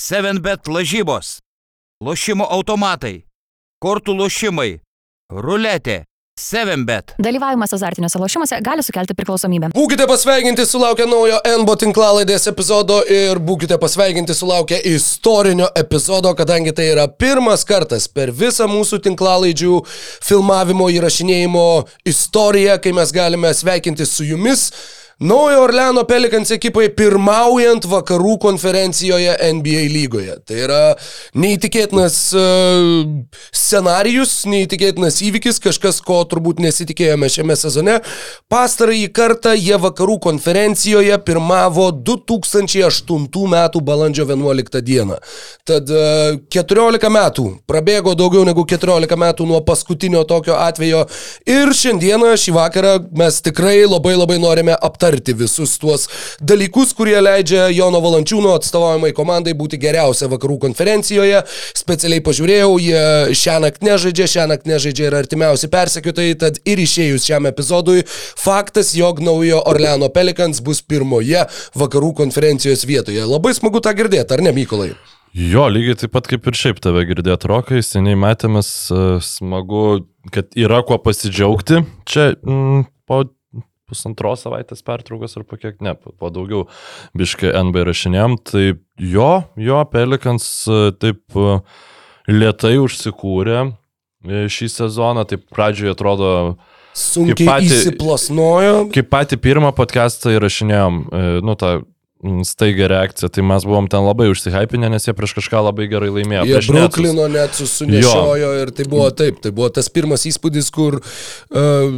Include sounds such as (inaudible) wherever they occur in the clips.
7bet lažybos, lošimo automatai, kortų lošimai, ruletė, 7bet. Dalyvavimas azartiniuose lošimuose gali sukelti priklausomybę. Būkite pasveikinti sulaukę naujo NBO tinklalaidės epizodo ir būkite pasveikinti sulaukę istorinio epizodo, kadangi tai yra pirmas kartas per visą mūsų tinklalaidžių filmavimo įrašinėjimo istoriją, kai mes galime sveikinti su jumis. Naujo Orleano Pelikans ekipai pirmaujant vakarų konferencijoje NBA lygoje. Tai yra neįtikėtinas uh, scenarijus, neįtikėtinas įvykis, kažkas, ko turbūt nesitikėjome šiame sezone. Pastarąjį kartą jie vakarų konferencijoje pirmavo 2008 m. balandžio 11 d. Tad uh, 14 metų, prabėgo daugiau negu 14 metų nuo paskutinio tokio atvejo ir šiandieną, šį vakarą mes tikrai labai labai norime aptarti aptarti visus tuos dalykus, kurie leidžia Jono Valančiūno atstovaujamai komandai būti geriausia vakarų konferencijoje. Specialiai pažiūrėjau, jie šią naktį nežaidžia, šią naktį nežaidžia ir artimiausi persekiotojai, tad ir išėjus šiam epizodui, faktas, jog naujo Orleano Pelikans bus pirmoje vakarų konferencijos vietoje. Labai smagu tą girdėti, ar ne, Mykolai? Jo, lygiai taip pat kaip ir šiaip tave girdėti rokai, seniai matėmės, smagu, kad yra kuo pasidžiaugti. Čia mm, po pusantros savaitės pertraukos ar po kiek, ne, po daugiau biškai NB rašinėm, tai jo, jo, Pelikans taip lietai užsikūrė e, šį sezoną, taip pradžioje atrodo Sunkiai patį, įsiplasnojo. Kaip patį pirmą podcastą įrašinėjom, e, nu, tą staigia reakcija, tai mes buvom ten labai užsihypinę, nes jie prieš kažką labai gerai laimėjo. Jie Bruklino net susunešiojo ir tai buvo taip, tai buvo tas pirmas įspūdis, kur uh,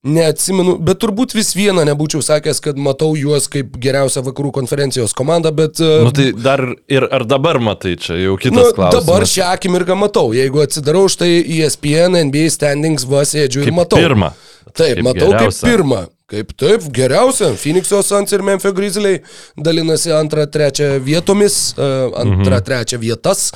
Neatsimenu, bet turbūt vis vieną nebūčiau sakęs, kad matau juos kaip geriausią vakarų konferencijos komandą, bet... Uh, nu tai dar ir ar dabar matai čia, jau kitas nu, klausimas. Dabar šią akimirką matau, jeigu atsidarau štai ESPN, NBA standings, va sėdžiu ir matau. Pirmą. Taip, kaip matau geriausia. kaip pirmą. Kaip taip, geriausia. Phoenix'o Suns ir Memphis Grizzliai dalinasi antrą, trečią vietomis, uh, antrą, mhm. trečią vietas,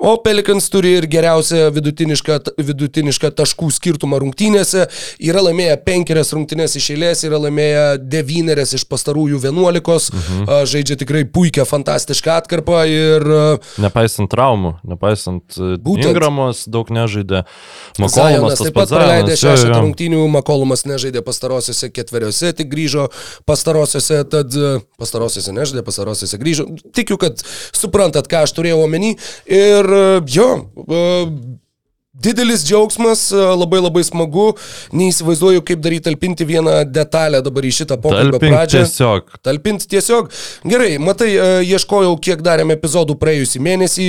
o Pelicans turi ir geriausią vidutinišką, vidutinišką taškų skirtumą rungtynėse. Yra laimėję penkerias rungtynės iš eilės, yra laimėję devynerias iš pastarųjų vienuolikos, mhm. uh, žaidžia tikrai puikią, fantastišką atkarpą ir... Uh, nepaisant traumų, nepaisant būtent, Ingramos daug nežaidė. Makolumas taip pat praleidė šeštą rungtynių, Makolumas nežaidė pastarosiuose ketveriuose ketveriuose tik grįžo pastarosiuose, tad pastarosiuose nežaidė, pastarosiuose grįžo. Tikiu, kad suprantat, ką aš turėjau omeny. Ir jo, Didelis džiaugsmas, labai labai smagu, neįsivaizduoju, kaip daryti talpinti vieną detalę dabar į šitą pokalbio Talpink pradžią. Tiesiog. Talpinti tiesiog. Gerai, matai, ieškojau, kiek darėme epizodų praėjusį mėnesį,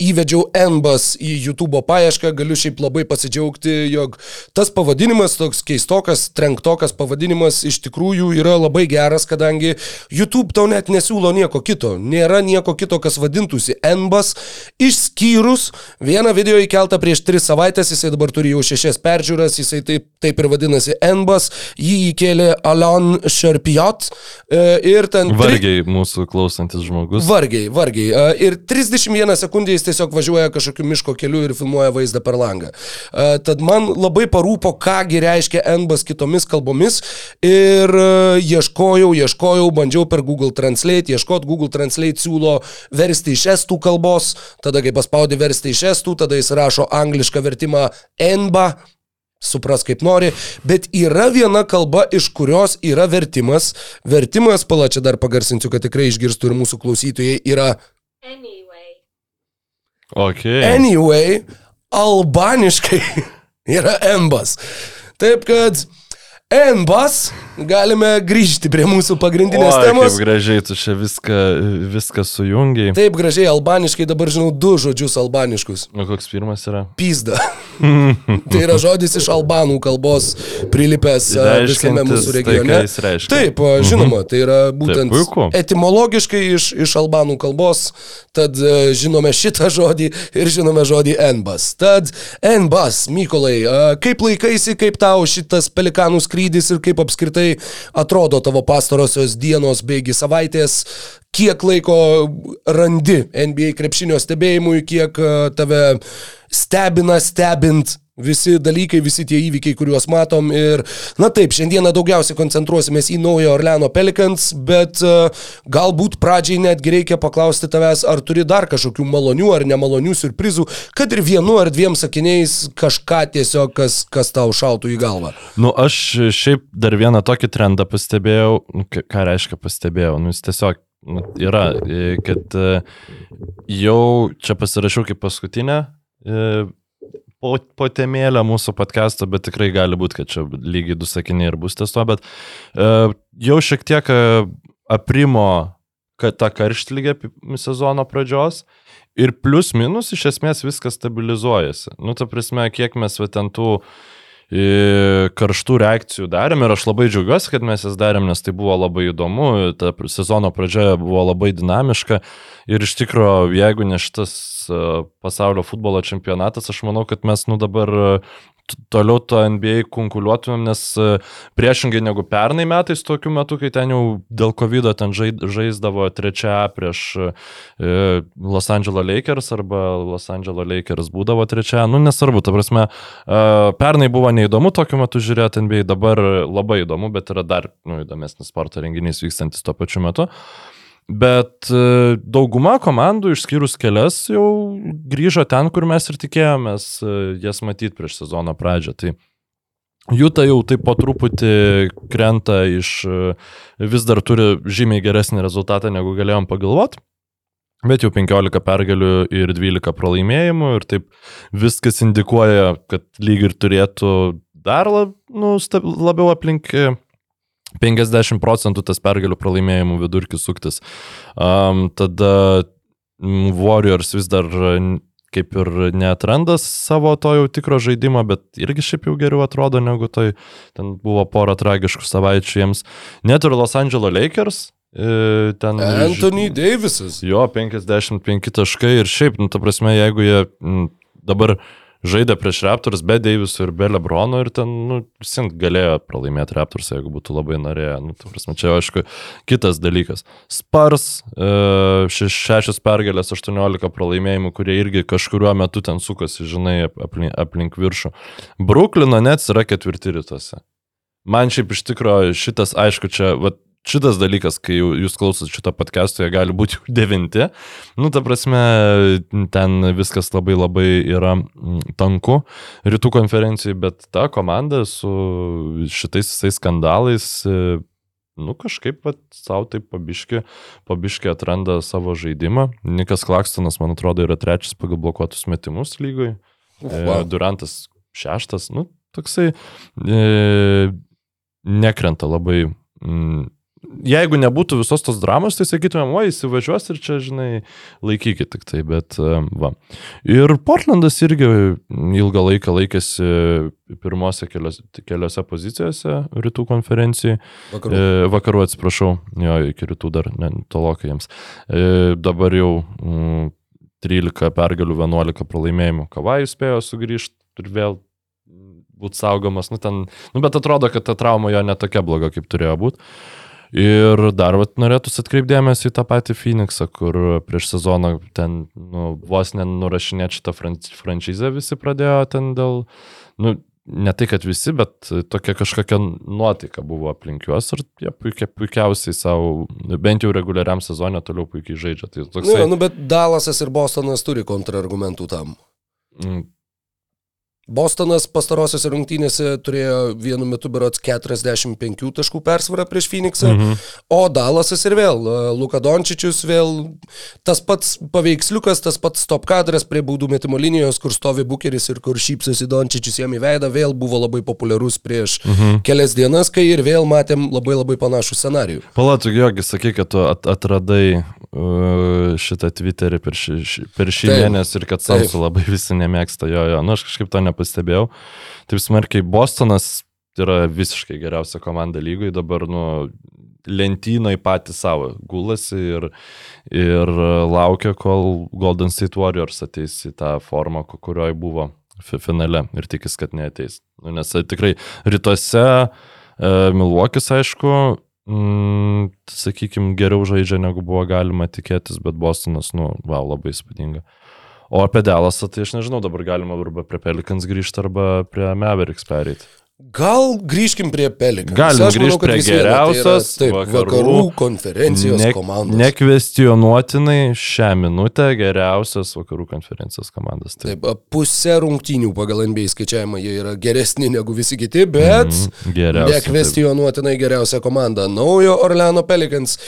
įvedžiau NBAS į YouTube paiešką, galiu šiaip labai pasidžiaugti, jog tas pavadinimas, toks keistokas, trenktokas pavadinimas iš tikrųjų yra labai geras, kadangi YouTube tau net nesiūlo nieko kito. Nėra nieko kito, kas vadintųsi NBAS, išskyrus vieną video įkeltą kartą prieš tris savaitės, jisai dabar turi jau šešias peržiūras, jisai taip, taip ir vadinasi Enbas, jį įkėlė Alan Sharpiot e, ir ten... Vargiai tri... mūsų klausantis žmogus. Vargiai, vargiai. E, ir 31 sekundę jis tiesiog važiuoja kažkokiu miško keliu ir filmuoja vaizdą per langą. E, tad man labai parūpo, kągi reiškia Enbas kitomis kalbomis ir ieškojau, ieškojau, bandžiau per Google Translate, ieškoti Google Translate siūlo versti iš estų kalbos, tada kai paspaudi versti iš estų, tada jis rašo rašo anglišką vertimą enba, supras kaip nori, bet yra viena kalba, iš kurios yra vertimas. Vertimas, palačia dar pagarsinsiu, kad tikrai išgirstų ir mūsų klausytojai, yra Anyway. Okay. Anyway, albaniškai (laughs) yra embas. Taip kad Enbas, galime grįžti prie mūsų pagrindinės o, temos. Kaip gražiai tu čia viską, viską sujungiai. Taip gražiai, albaniškai dabar žinau du žodžius albaniškus. O koks pirmas yra? Pizda. (laughs) tai yra žodis iš albanų kalbos prilipęs visame mūsų regione. Tai, Taip, žinoma, tai yra būtent Taip, etimologiškai iš, iš albanų kalbos, tad žinome šitą žodį ir žinome žodį enbas. Tad enbas, Mykolai, kaip laikaisi, kaip tau šitas pelikanų skrydis? ir kaip apskritai atrodo tavo pastarosios dienos beigi savaitės, kiek laiko randi NBA krepšinio stebėjimui, kiek e, tave stebina stebint visi dalykai, visi tie įvykiai, kuriuos matom. Ir, na taip, šiandieną daugiausiai koncentruosimės į naują Orleano Pelicans, bet uh, galbūt pradžiai netgi reikia paklausti tavęs, ar turi dar kažkokių malonių ar nemalonių surprizų, kad ir vienu ar dviem sakiniais kažką tiesiog, kas, kas tau šautų į galvą. Nu, aš šiaip dar vieną tokį trendą pastebėjau, nu, ką reiškia pastebėjau, nu, jis tiesiog yra, e, kad e, jau čia pasirašiau kaip paskutinę e, po, po mūsų podcast'o, bet tikrai gali būti, kad čia lygiai du sakiniai ir bus ties to, bet jau šiek tiek aprimo tą karštlygę sezono pradžios ir plus minus iš esmės viskas stabilizuojasi. Nu, ta prasme, kiek mes ten tų e, karštų reakcijų darėm ir aš labai džiaugiuosi, kad mes jas darėm, nes tai buvo labai įdomu, ta sezono pradžia buvo labai dinamiška ir iš tikrųjų, jeigu ne šitas pasaulio futbolo čempionatas, aš manau, kad mes nu dabar toliau to NBA konkuliuotumėm, nes e, priešingai negu pernai metais, tokiu metu, kai ten jau dėl COVID ten žai- žaisdavo trečia prieš e, Los Angeles Lakers arba Los Angeles Lakers būdavo trečia, nu nesvarbu, ta prasme, e, pernai buvo neįdomu tokiu metu žiūrėti NBA, dabar labai įdomu, bet yra dar nu, įdomesnis sporto renginys vykstantis tuo pačiu metu. Bet e, dauguma komandų, išskyrus kelias, jau grįžo ten, kur mes ir tikėjomės e, jas matyti prieš sezono pradžią. Tai Juta jau taip po truputį krenta iš, e, vis dar turi žymiai geresnį rezultatą, negu galėjom pagalvoti. Bet jau 15 pergalių ir 12 pralaimėjimų ir taip viskas indikuoja, kad lyg ir turėtų dar lab, nu, sta- labiau aplink 50 procentų tas pergalių pralaimėjimų vidurkis suktis. Um, tada Warriors vis dar e, kaip ir neatranda savo to jau tikro žaidimo, bet irgi šiaip jau geriau atrodo negu tai. Ten buvo pora tragiškų savaičių jiems. Net ir Los Angeles Lakers. e, Ten Anthony Davisas. Jo, 55 taškai ir šiaip, nu, ta prasme, jeigu jie dabar žaidė prieš Raptors be Daviso ir be Lebrono ir ten, nu, visi galėjo pralaimėti Raptors, jeigu būtų labai norėję. Nu, ta prasme, čia, aišku, kitas dalykas. Spars, e, šeš, šešios pergalės, 18 pralaimėjimų, kurie irgi kažkuriuo metu ten sukosi, žinai, ap- aplink, aplink viršų. Bruklino net yra ketvirti rytuose. Man šiaip iš tikrųjų šitas, aišku, čia, vat, šitas dalykas, kai jūs klausot šito podcast'o, jie gali būti jau devinti. Nu, ta prasme, ten viskas labai labai yra mm, tanku rytų konferencijai, bet ta komanda su šitais visais skandalais, e, nu, kažkaip vat, savo taip pabiški, pabiški atranda savo žaidimą. Nikas Klakstonas, man atrodo, yra trečias pagal blokuotus metimus lygoj. Uf, E, wow. Durantas šeštas, nu, toksai e, nekrenta labai. Mm, jeigu nebūtų visos tos dramos, tai sakytumėm, o įsivažiuos ir čia, žinai, laikykit tik tai, bet e, va. Ir Portlandas irgi ilgą laiką laikėsi pirmose keliose, keliose pozicijose rytų konferencijai. Vakarų. E, vakarų atsiprašau, jo, iki rytų dar tolokai jiems. E, dabar jau mm, 13 pergalių, 11 pralaimėjimų. Kavajus spėjo sugrįžti ir vėl būti saugomas. Nu, ten, nu, bet atrodo, kad ta trauma jo netokia bloga, kaip turėjo būti. Ir dar vat, norėtųsi atkreipdėmėsi į tą patį Phoenixą, kur prieš sezoną ten nu, vos nenurašinėti šitą fran franšizę visi pradėjo ten dėl, nu, ne tai, kad visi, bet tokia kažkokia nuotaika buvo aplink juos ir jie puikia, puikiausiai savo, bent jau reguliariam sezonė toliau puikiai žaidžia. Tai Nu, toksai, jo, nu, bet Dalasas ir Bostonas turi kontrargumentų tam. Bostonas pastarosiose rungtynėse turėjo vienu metu berots 45 taškų persvarą prieš Phoenixą, Mhm. o Dalasas ir vėl, e, Luka Dončičius vėl, tas pats paveiksliukas, tas pats stop kadras prie baudų metimo linijos, kur stovi Bukeris ir kur šypsosi Dončičius jam į veidą, vėl buvo labai populiarus prieš Mhm. kelias dienas, kai ir vėl matėm labai labai panašų scenarijų. Palatuk, jogi, sakai, kad tu at atradai uh, šitą Twitterį per šį, per šį mėnesį ir kad Samsų labai visi nemėgsta jo, jo. Nu, aš kažkaip to nepastebėjau. Taip smarkiai, Bostonas yra visiškai geriausia komanda lygoj, dabar, nu, lentynai patys savo gulasi ir, ir laukia, kol Golden State Warriors ateis į tą formą, ku- kurioje buvo fi- finale ir tikis, kad neateis. Nu, nes e, tikrai rytuose e, Milvokis, aišku, mm, sakykime, geriau žaidžia, negu buvo galima tikėtis, bet Bostonas, nu, wow, labai įspūdinga. O apie Delasą, tai aš nežinau, dabar galima arba prie Pelikans grįžti, arba prie Mavericks pereiti. Gal grįžkim prie Pelikans. Galim Aš manau, grįžt kad prie viena tai yra, geriausios taip, vakarų- vakarų konferencijos Ne- komandos. Nekvestionuotinai šią minutę geriausias vakarų konferencijos komandas. Tai Taip, pusė rungtynių pagal NBA skaičiavimą jie yra geresni negu visi kiti, bet geriausia, nekvestionuotinai geriausia komanda. Naujo Orleano Pelicans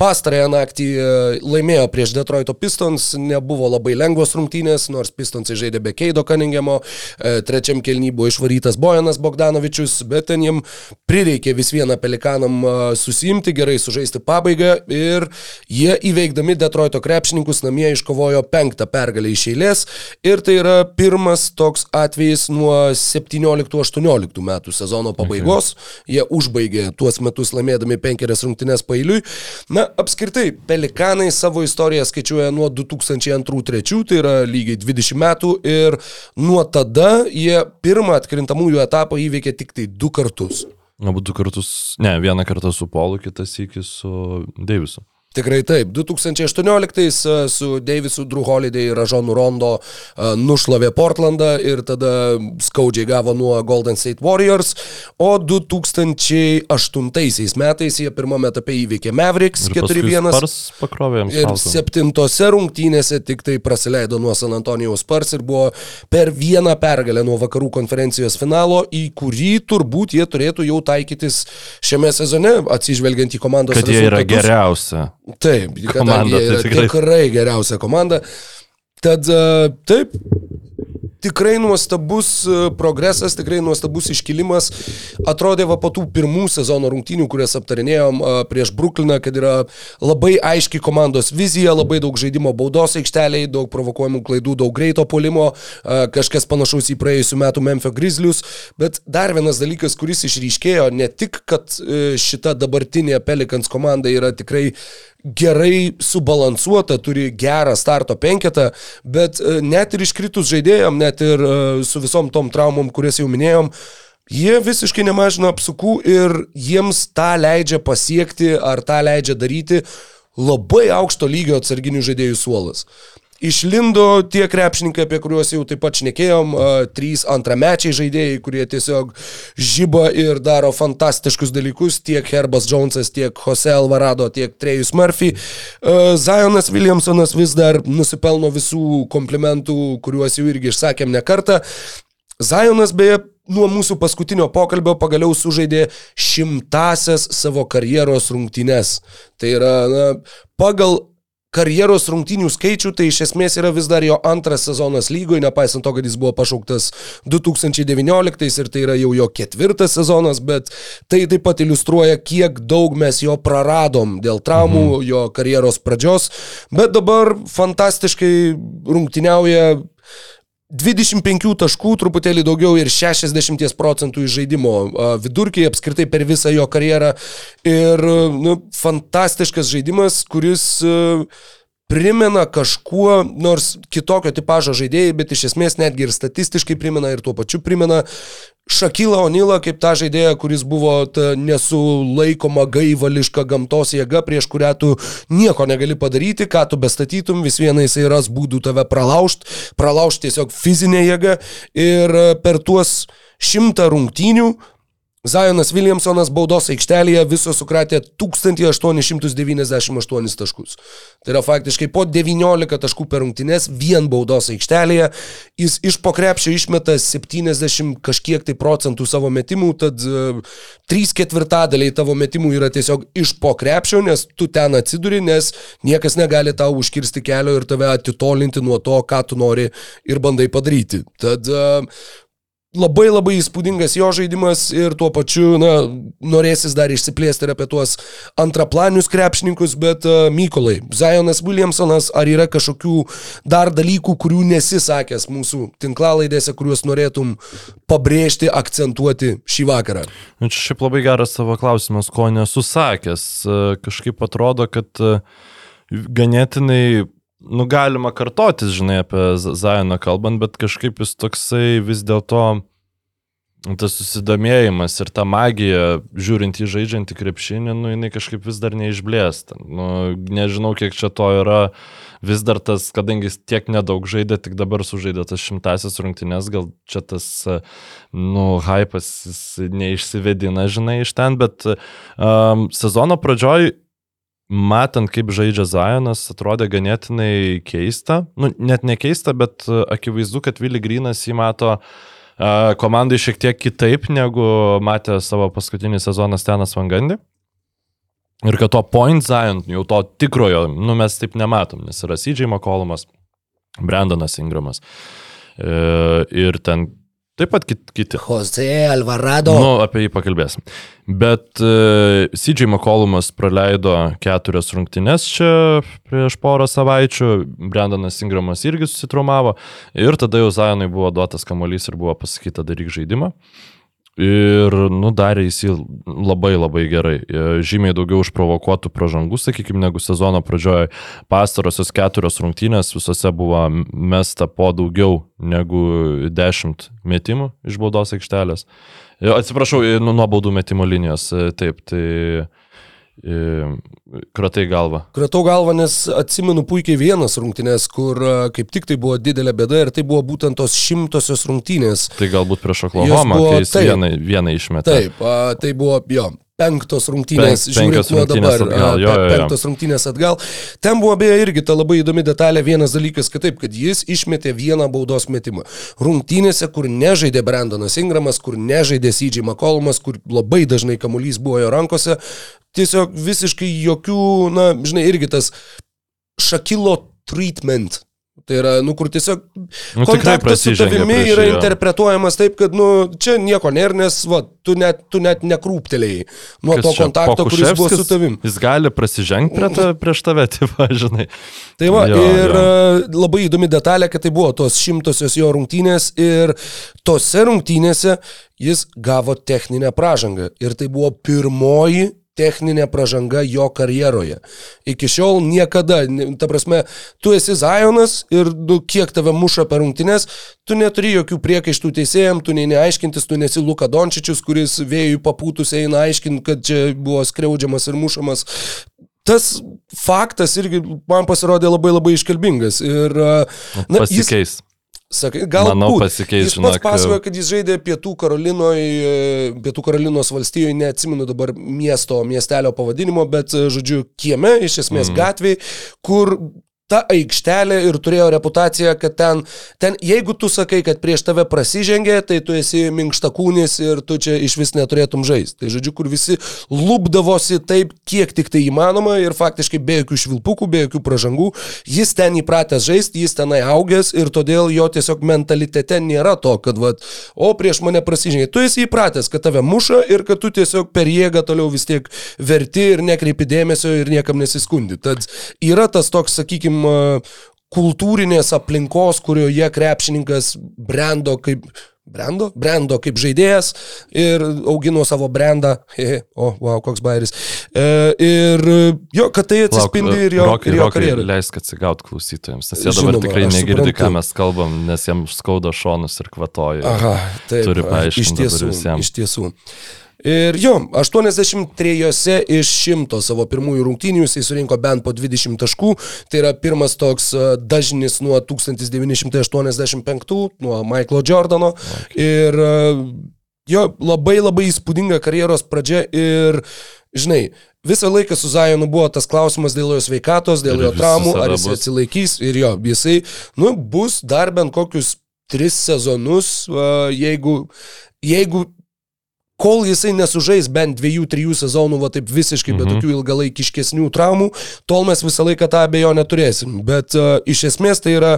pastarąją naktį e, laimėjo prieš Detroito Pistons, nebuvo labai lengvos rungtynės, nors Pistonsai žaidė be Keido Cunninghamo, e, trečiam kelny buvo išvarytas Bojanas Bogdanovičius, bet ten jiem prireikė vis vieną Pelikanam e, susimti, gerai sužaisti pabaigą ir jie įveikdami Detroito krepšininkus namie iškovojo penktą pergalę iš eilės ir tai yra pirmas toks atvejis nuo 17-18 metų sezono pabaigos. Okay. Jie užbaigė tuos metus laimėdami penkerias rungtynes pailiui. Na, apskritai, Pelikanai savo istoriją skaičiuoja nuo 2002-2003, tai yra lygiai 20 metų ir nuo tada jie pirmą atkrintamųjų etapą įveikė tik tai du kartus. Abu du kartus, ne, vieną kartą su Polu, kitas iki su Deivisu. Tikrai taip. 2018 e, su Davisu, Drew Holiday ir Ražonu Rondo e, nušlavė Portlandą ir tada skaudžiai gavo nuo Golden State Warriors, o 2008 metais jie pirmame etape įveikė Mavericks Ir paskui 4-1. Spurs pakrovė jiems Ir septintose rungtynėse tik tai praleido nuo San Antonijaus Spurs ir buvo per vieną pergalę nuo vakarų konferencijos finalo, į kurį turbūt jie turėtų jau taikytis šiame sezone, atsižvelgiant į komandos Kad jie yra rezultatus. geriausia. Taip, komanda, tai tikrai- tikrai geriausia komanda. Tad e, taip, tikrai nuostabus e, progresas, tikrai nuostabus iškilimas. Atrodė va po tų pirmų sezono rungtynių, kurias aptarinėjom e, prieš Brukliną, kad yra labai aiški komandos vizija, labai daug žaidimo baudos aikšteliai, daug provokuojamų klaidų, daug greito polimo, kažkas panašaus į praėjusių metų Memphis Grizzlius. Bet dar vienas dalykas, kuris išryškėjo, ne tik, kad šita dabartinė Pelikans komanda yra tikrai gerai subalansuota, turi gerą starto penketą, bet e, net ir iškritus žaidėjom, net ir e, su visom tom traumom, kurias jau minėjom, jie visiškai nemažina apsukų ir jiems tą leidžia pasiekti ar tą leidžia daryti labai aukšto lygio atsarginių žaidėjų suolas. Išlindo tie krepšininkai, apie kuriuos jau taip pat šnekėjom, trys antramečiai žaidėjai, kurie tiesiog žyba ir daro fantastiškus dalykus, tiek Herbas Jonesas, tiek Jose Alvarado, tiek Trejus Murphy. Zionas Williamsonas vis dar nusipelno visų komplimentų, kuriuos jau irgi išsakėm ne kartą. Zionas beje nuo mūsų paskutinio pokalbio pagaliau sužaidė šimtasias savo karjeros rungtynes. Tai yra, na, pagal karjeros rungtynių skaičių, tai iš esmės yra vis dar jo antras sezonas lygoje, nepaisant to, kad jis buvo pašauktas 2019 ir tai yra jau jo ketvirtas sezonas, bet tai taip pat iliustruoja, kiek daug mes jo praradom dėl traumų, mhm. jo karjeros pradžios, bet dabar fantastiškai rungtyniauja 25 taškų, truputėlį daugiau ir 60 procentų iš žaidimo vidurkiai apskritai per visą jo karjerą. Ir nu, fantastiškas žaidimas, kuris primena kažkuo, nors kitokio tipožo žaidėjai, bet iš esmės netgi ir statistiškai primena ir tuo pačiu primena Šakylą Onilą kaip tą žaidėją, kuris buvo nesulaikoma gaivališka gamtos jėga, prieš kurią tu nieko negali padaryti, ką tu bestatytum, vis viena jisai ras būdų tave pralaužti, pralaužti tiesiog fizinę jėgą. Ir e, per tuos šimtą rungtynių Zajonas Williamsonas baudos aikštelėje viso sukratė 1898 taškus. Tai yra faktiškai po 19 taškų per rungtynes vien baudos aikštelėje. Jis iš pokrepšio išmeta 70 kažkiek tai procentų savo metimų, tad uh, 3 ketvirtadaliai tavo metimų yra tiesiog iš pokrepšio, nes tu ten atsiduri, nes niekas negali tau užkirsti kelio ir tave atitolinti nuo to, ką tu nori ir bandai padaryti. Tad uh, labai labai įspūdingas jo žaidimas ir tuo pačiu, na, norėsis dar išsiplėsti ir apie tuos antraplanius krepšininkus, bet uh, Mykolai, Zajonas Williamsonas, ar yra kažkokių dar dalykų, kurių nesisakęs mūsų tinklalaidėse, kuriuos norėtum pabrėžti, akcentuoti šį vakarą? Nu, čia šiaip labai geras savo klausimas, ko nesu sakęs. E, Kažkaip atrodo, kad e, ganėtinai nu, galima kartotis, žinai, apie Zajoną kalbant, bet kažkaip jis toksai vis dėlto tas susidomėjimas ir ta magija, žiūrint į žaidžiantį krepšinį, nu, jinai kažkaip vis dar neišblėsta. Nu, nežinau, kiek čia to yra, vis dar tas, kadangi jis tiek nedaug žaidė, tik dabar sužaidė tas šimtasis rungtynės, gal čia tas, nu, hypas neišsivedina, žinai, iš ten, bet um, sezono pradžioj matant, kaip žaidžia Zajonas, atrodė ganėtinai keista. Nu, net ne keista, bet akivaizdu, kad Vili Grinas jį mato uh, komandai šiek tiek kitaip, negu matė savo paskutinį sezoną Stenas Vangandi. Ir kad to point Zion, jau to tikrojo, nu mes taip nematom, nes yra CJ McCollumas, Brandonas Ingramas. E, ir ten Taip pat kit, kiti. Jose Alvarado. Nu, apie jį pakalbėsim. Bet uh, e, CJ McCollumas praleido keturias rungtynes čia prieš porą savaičių, Brandonas Ingramas irgi susitraumavo ir tada jau Zajonai buvo duotas kamuolys ir buvo pasakyta daryk žaidimą. Ir, nu, darė jis jį labai labai gerai. E, žymiai daugiau užprovokuotų pražangų, sakykime, negu sezono pradžioje. Pastarosios keturios rungtynės visose buvo mesta po daugiau negu dešimt metimų iš baudos aikštelės. E, atsiprašau, e, nu, nuo baudų metimo linijos. Taip, tai Kratai galvą. Kratau galvą, nes atsimenu puikiai vienas rungtynės, kur kaip tik tai buvo didelė bėda ir tai buvo būtent tos šimtosios rungtynės. Tai galbūt prieš Oklahoma, kai jis taip, vieną, vieną išmetė. Taip, a, tai buvo jo, penktos rungtynės, Penk, penkios rungtynės dabar, atgal. Jo, jo, jo. Penktos rungtynės atgal. Ten buvo beje irgi ta labai įdomi detalė, vienas dalykas, kad taip, kad jis išmetė vieną baudos metimą. Rungtynėse, kur nežaidė Brandonas Ingramas, kur nežaidė CJ McCollumas, kur labai dažnai kamuolys buvo jo rankose, tiesiog visiškai jokių, na, žinai, irgi tas Šakilo treatment Tai yra, nu, kur tiesiog nu, kontaktas su tavimi yra jo. interpretuojamas taip, kad, nu, čia nieko nėra, nes, va, tu net, tu net nekrūptelėjai nuo Kas to čia, kontakto, kuris buvo su tavim. Jis gali prasižengti prie ta, prieš tave, (laughs) tai va, žinai. Tai va, jo, ir jo. E, labai įdomi detalė, kad tai buvo tos šimtosios jo rungtynės ir tose rungtynėse jis gavo techninę pražangą. Ir tai buvo pirmoji techninė pražanga jo karjeroje. Iki šiol niekada, ta prasme, tu esi Zajonas ir nu, kiek tave muša per rungtynes, tu neturi jokių priekaištų teisėjams, tu nei neaiškintis, tu nesi Luka Dončičius, kuris vėjų papūtus eina aiškinti, kad čia buvo skriaudžiamas ir mušamas. Tas faktas irgi man pasirodė labai labai iškalbingas. Ir, na, Pasikeis. Jis, Sakai, gal Manau, pasikeis, žinok. Jis pasakojo, kad jis žaidė Pietų, Karolinoje, Pietų Karolinos valstijoje, neatsimenu dabar miesto, miestelio pavadinimo, bet, žodžiu, kieme, iš esmės mm. gatvėje, kur ta aikštelė ir turėjo reputaciją, kad ten, ten, jeigu tu sakai, kad prieš tave prasižengė, tai tu esi minkštakūnis ir tu čia iš vis neturėtum žaisti. Tai žodžiu, kur visi lūpdavosi taip, kiek tik tai įmanoma ir faktiškai be jokių švilpukų, be jokių pražangų. Jis ten įpratęs žaisti, jis tenai augęs ir todėl jo tiesiog mentalitete nėra to, kad, vat, o prieš mane prasižengė. Tu esi įpratęs, kad tave muša ir kad tu tiesiog per jėgą toliau vis tiek verti ir nekreipi dėmesio ir niekam nesiskundi. Tad yra tas toks, sakykime, kultūrinės aplinkos, kurioje krepšininkas brendo kaip brendo, brendo kaip žaidėjas ir augino savo brandą. O, wow, koks bairis. E, ir jo, kad tai atsispindi Lauk, ir jo, rokai, ir jo karjerą. Leisk atsigaut klausytojams, nes jie dabar Žinoma, tikrai negirdi, ką mes kalbam, nes jiems skauda šonus ir kvatoja. Aha, taip. Turi paaiškinti iš tiesų. Iš tiesų. Ir jo, 83 iš 100 savo pirmųjų rungtynių jisai surinko bent po 20 taškų. Tai yra pirmas toks e, dažnis nuo 1985, nuo Michaelo Jordano. Okay. Ir e, jo, labai labai įspūdinga karjeros pradžia ir, žinai, visą laiką su Zajonu buvo tas klausimas dėl jo sveikatos, dėl jo traumų, ar jis atsilaikys. Ir jo, jisai, nu, bus dar bent kokius tris sezonus, jeigu, jeigu kol jisai nesužais bent dviejų, trijų sezonų, va taip visiškai mhm. be tokių ilgalaikiškesnių traumų, tol mes visą laiką tą abejonę turėsim. Bet uh, iš esmės tai yra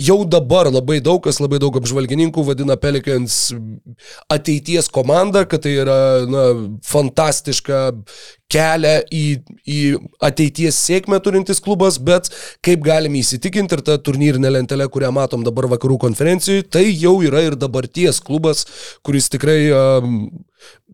jau dabar labai daug kas, labai daug apžvalgininkų vadina Pelicans ateities komanda, kad tai yra na, fantastiška kelią į, į ateities sėkmę turintis klubas, bet kaip galime įsitikinti ir ta turnyrinė lentelė, kurią matom dabar vakarų konferencijoje, tai jau yra ir dabarties klubas, kuris tikrai um,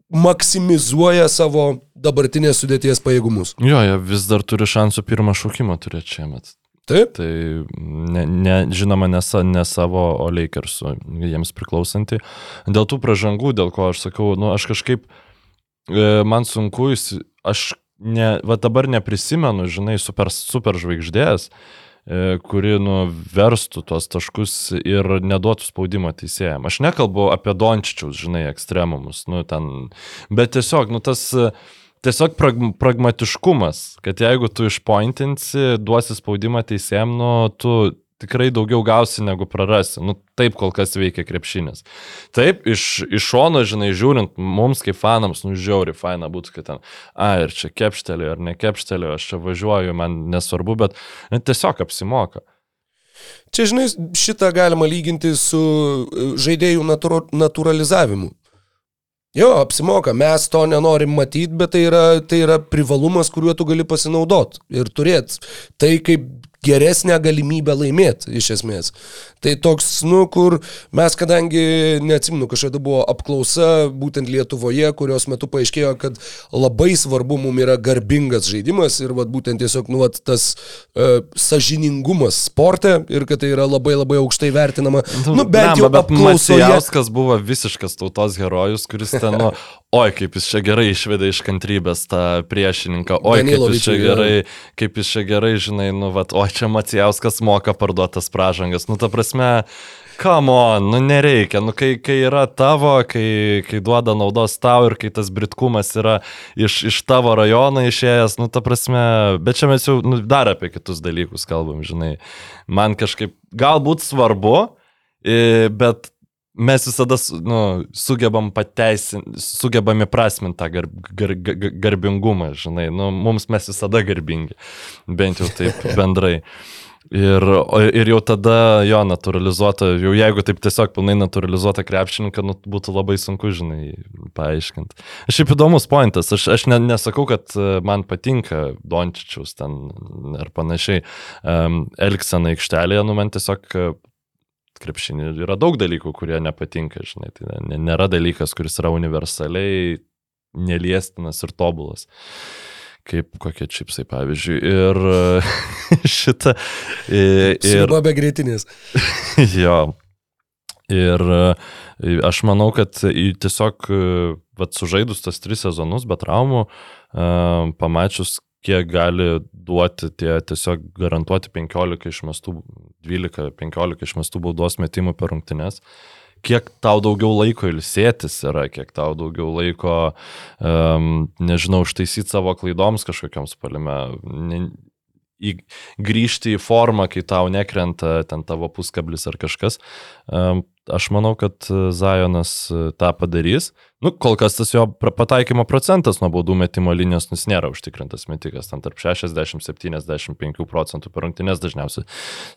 maksimizuoja savo dabartinės sudėties pajėgumus. Jo, jie vis dar turi šansų pirmą šaukimą turėti šiemet. Taip. Tai ne, ne, žinoma, ne, ne savo, o Lakersų jiems priklausanti. Dėl tų pražangų, dėl ko aš sakau, nu, aš kažkaip, e, man sunku, įsi- aš ne, va dabar neprisimenu, žinai, super, super žvaigždės, e, kuri nuverstų tuos taškus ir neduotų spaudimo teisėjams. Aš nekalbu apie Dončičiaus, žinai, ekstremumus, nu, ten, bet tiesiog, nu, tas Tiesiog prag pragmatiškumas, kad jeigu tu išpointinsi, duosi spaudimą teisėjim, nu, tu tikrai daugiau gausi negu prarasi. Nu, taip kol kas veikia krepšinis. Taip, iš, iš šono, žinai, žiūrint, mums kaip fanams, nu, žiauri, faina būtų, kad ten, a, ir čia kepštelė, ar ne kepštelė, aš čia važiuoju, man nesvarbu, bet nu, tiesiog apsimoka. Čia, žinai, šitą galima lyginti su e, žaidėjų natūro, naturalizavimu. Jo, apsimoka, mes to nenorim matyti, bet tai yra, tai yra privalumas, kuriuo tu gali pasinaudoti ir turėti. Tai kaip geresnę galimybę laimėti, iš esmės. Tai toks, nu, kur mes, kadangi, neatsimenu, kažkada buvo apklausa būtent Lietuvoje, kurios metu paaiškėjo, kad labai svarbu mums yra garbingas žaidimas ir vat, būtent tiesiog, nu, vat, tas uh, sažiningumas sporte ir kad tai yra labai labai aukštai vertinama. Nu, bent jau bet apklausoje. Macijauskas buvo visiškas tautos herojus, kuris ten, nu, (laughs) oi, kaip jis čia gerai išvedė iš kantrybės tą priešininką, oi, kaip jis čia gerai, kaip jis čia gerai, žinai, nu, vat, oi, čia Macijauskas moka parduotas pražangas. Nu, ta prasme, Come on, nu nereikia, nu kai, kai yra tavo, kai, kai duoda naudos tau ir kai tas britkumas yra iš, iš tavo rajono išėjęs, nu ta prasme, bet čia mes jau nu, dar apie kitus dalykus kalbam, žinai. Man kažkaip galbūt svarbu, bet mes visada nu, sugebam pateisinti, sugebam įprasminti tą gar, gar, gar, garbingumą, žinai, nu, mums mes visada garbingi, bent jau taip (laughs) bendrai. Ir, ir jau tada jo naturalizuota, jau jeigu taip tiesiog pilnai naturalizuota krepšininką, nu, būtų labai sunku, žinai, paaiškinti. Šiaip įdomus pointas, aš, aš ne, nesakau, kad e, man patinka Dončičiaus ten ar panašiai um, Elksena aikštelėje, nu man tiesiog e, krepšinį yra daug dalykų, kurie nepatinka, žinai, tai nėra dalykas, kuris yra universaliai neliestinas ir tobulas kaip kokie čipsai, pavyzdžiui. Ir e, (laughs) šitą. i- Ir, Sriuba be greitinės. (laughs) jo. Ir e, aš manau, kad tiesiog, e, vat, sužaidus tas tris sezonus be traumų, e, pamačius, kiek gali duoti tie tiesiog garantuoti 15 išmestų, 12-15 išmestų baudos metimų per rungtynes, kiek tau daugiau laiko ilsėtis yra, kiek tau daugiau laiko, um, nežinau, ištaisyti savo klaidoms kažkokiams palime, į, grįžti į formą, kai tau nekrenta ten tavo puskablis ar kažkas. Um, aš manau, kad e, Zajonas e, tą padarys. Nu, kol kas tas jo pataikymo procentas nuo baudų metimo linijos nus nėra užtikrintas metikas, ten tarp 60-75 procentų per rungtynės dažniausiai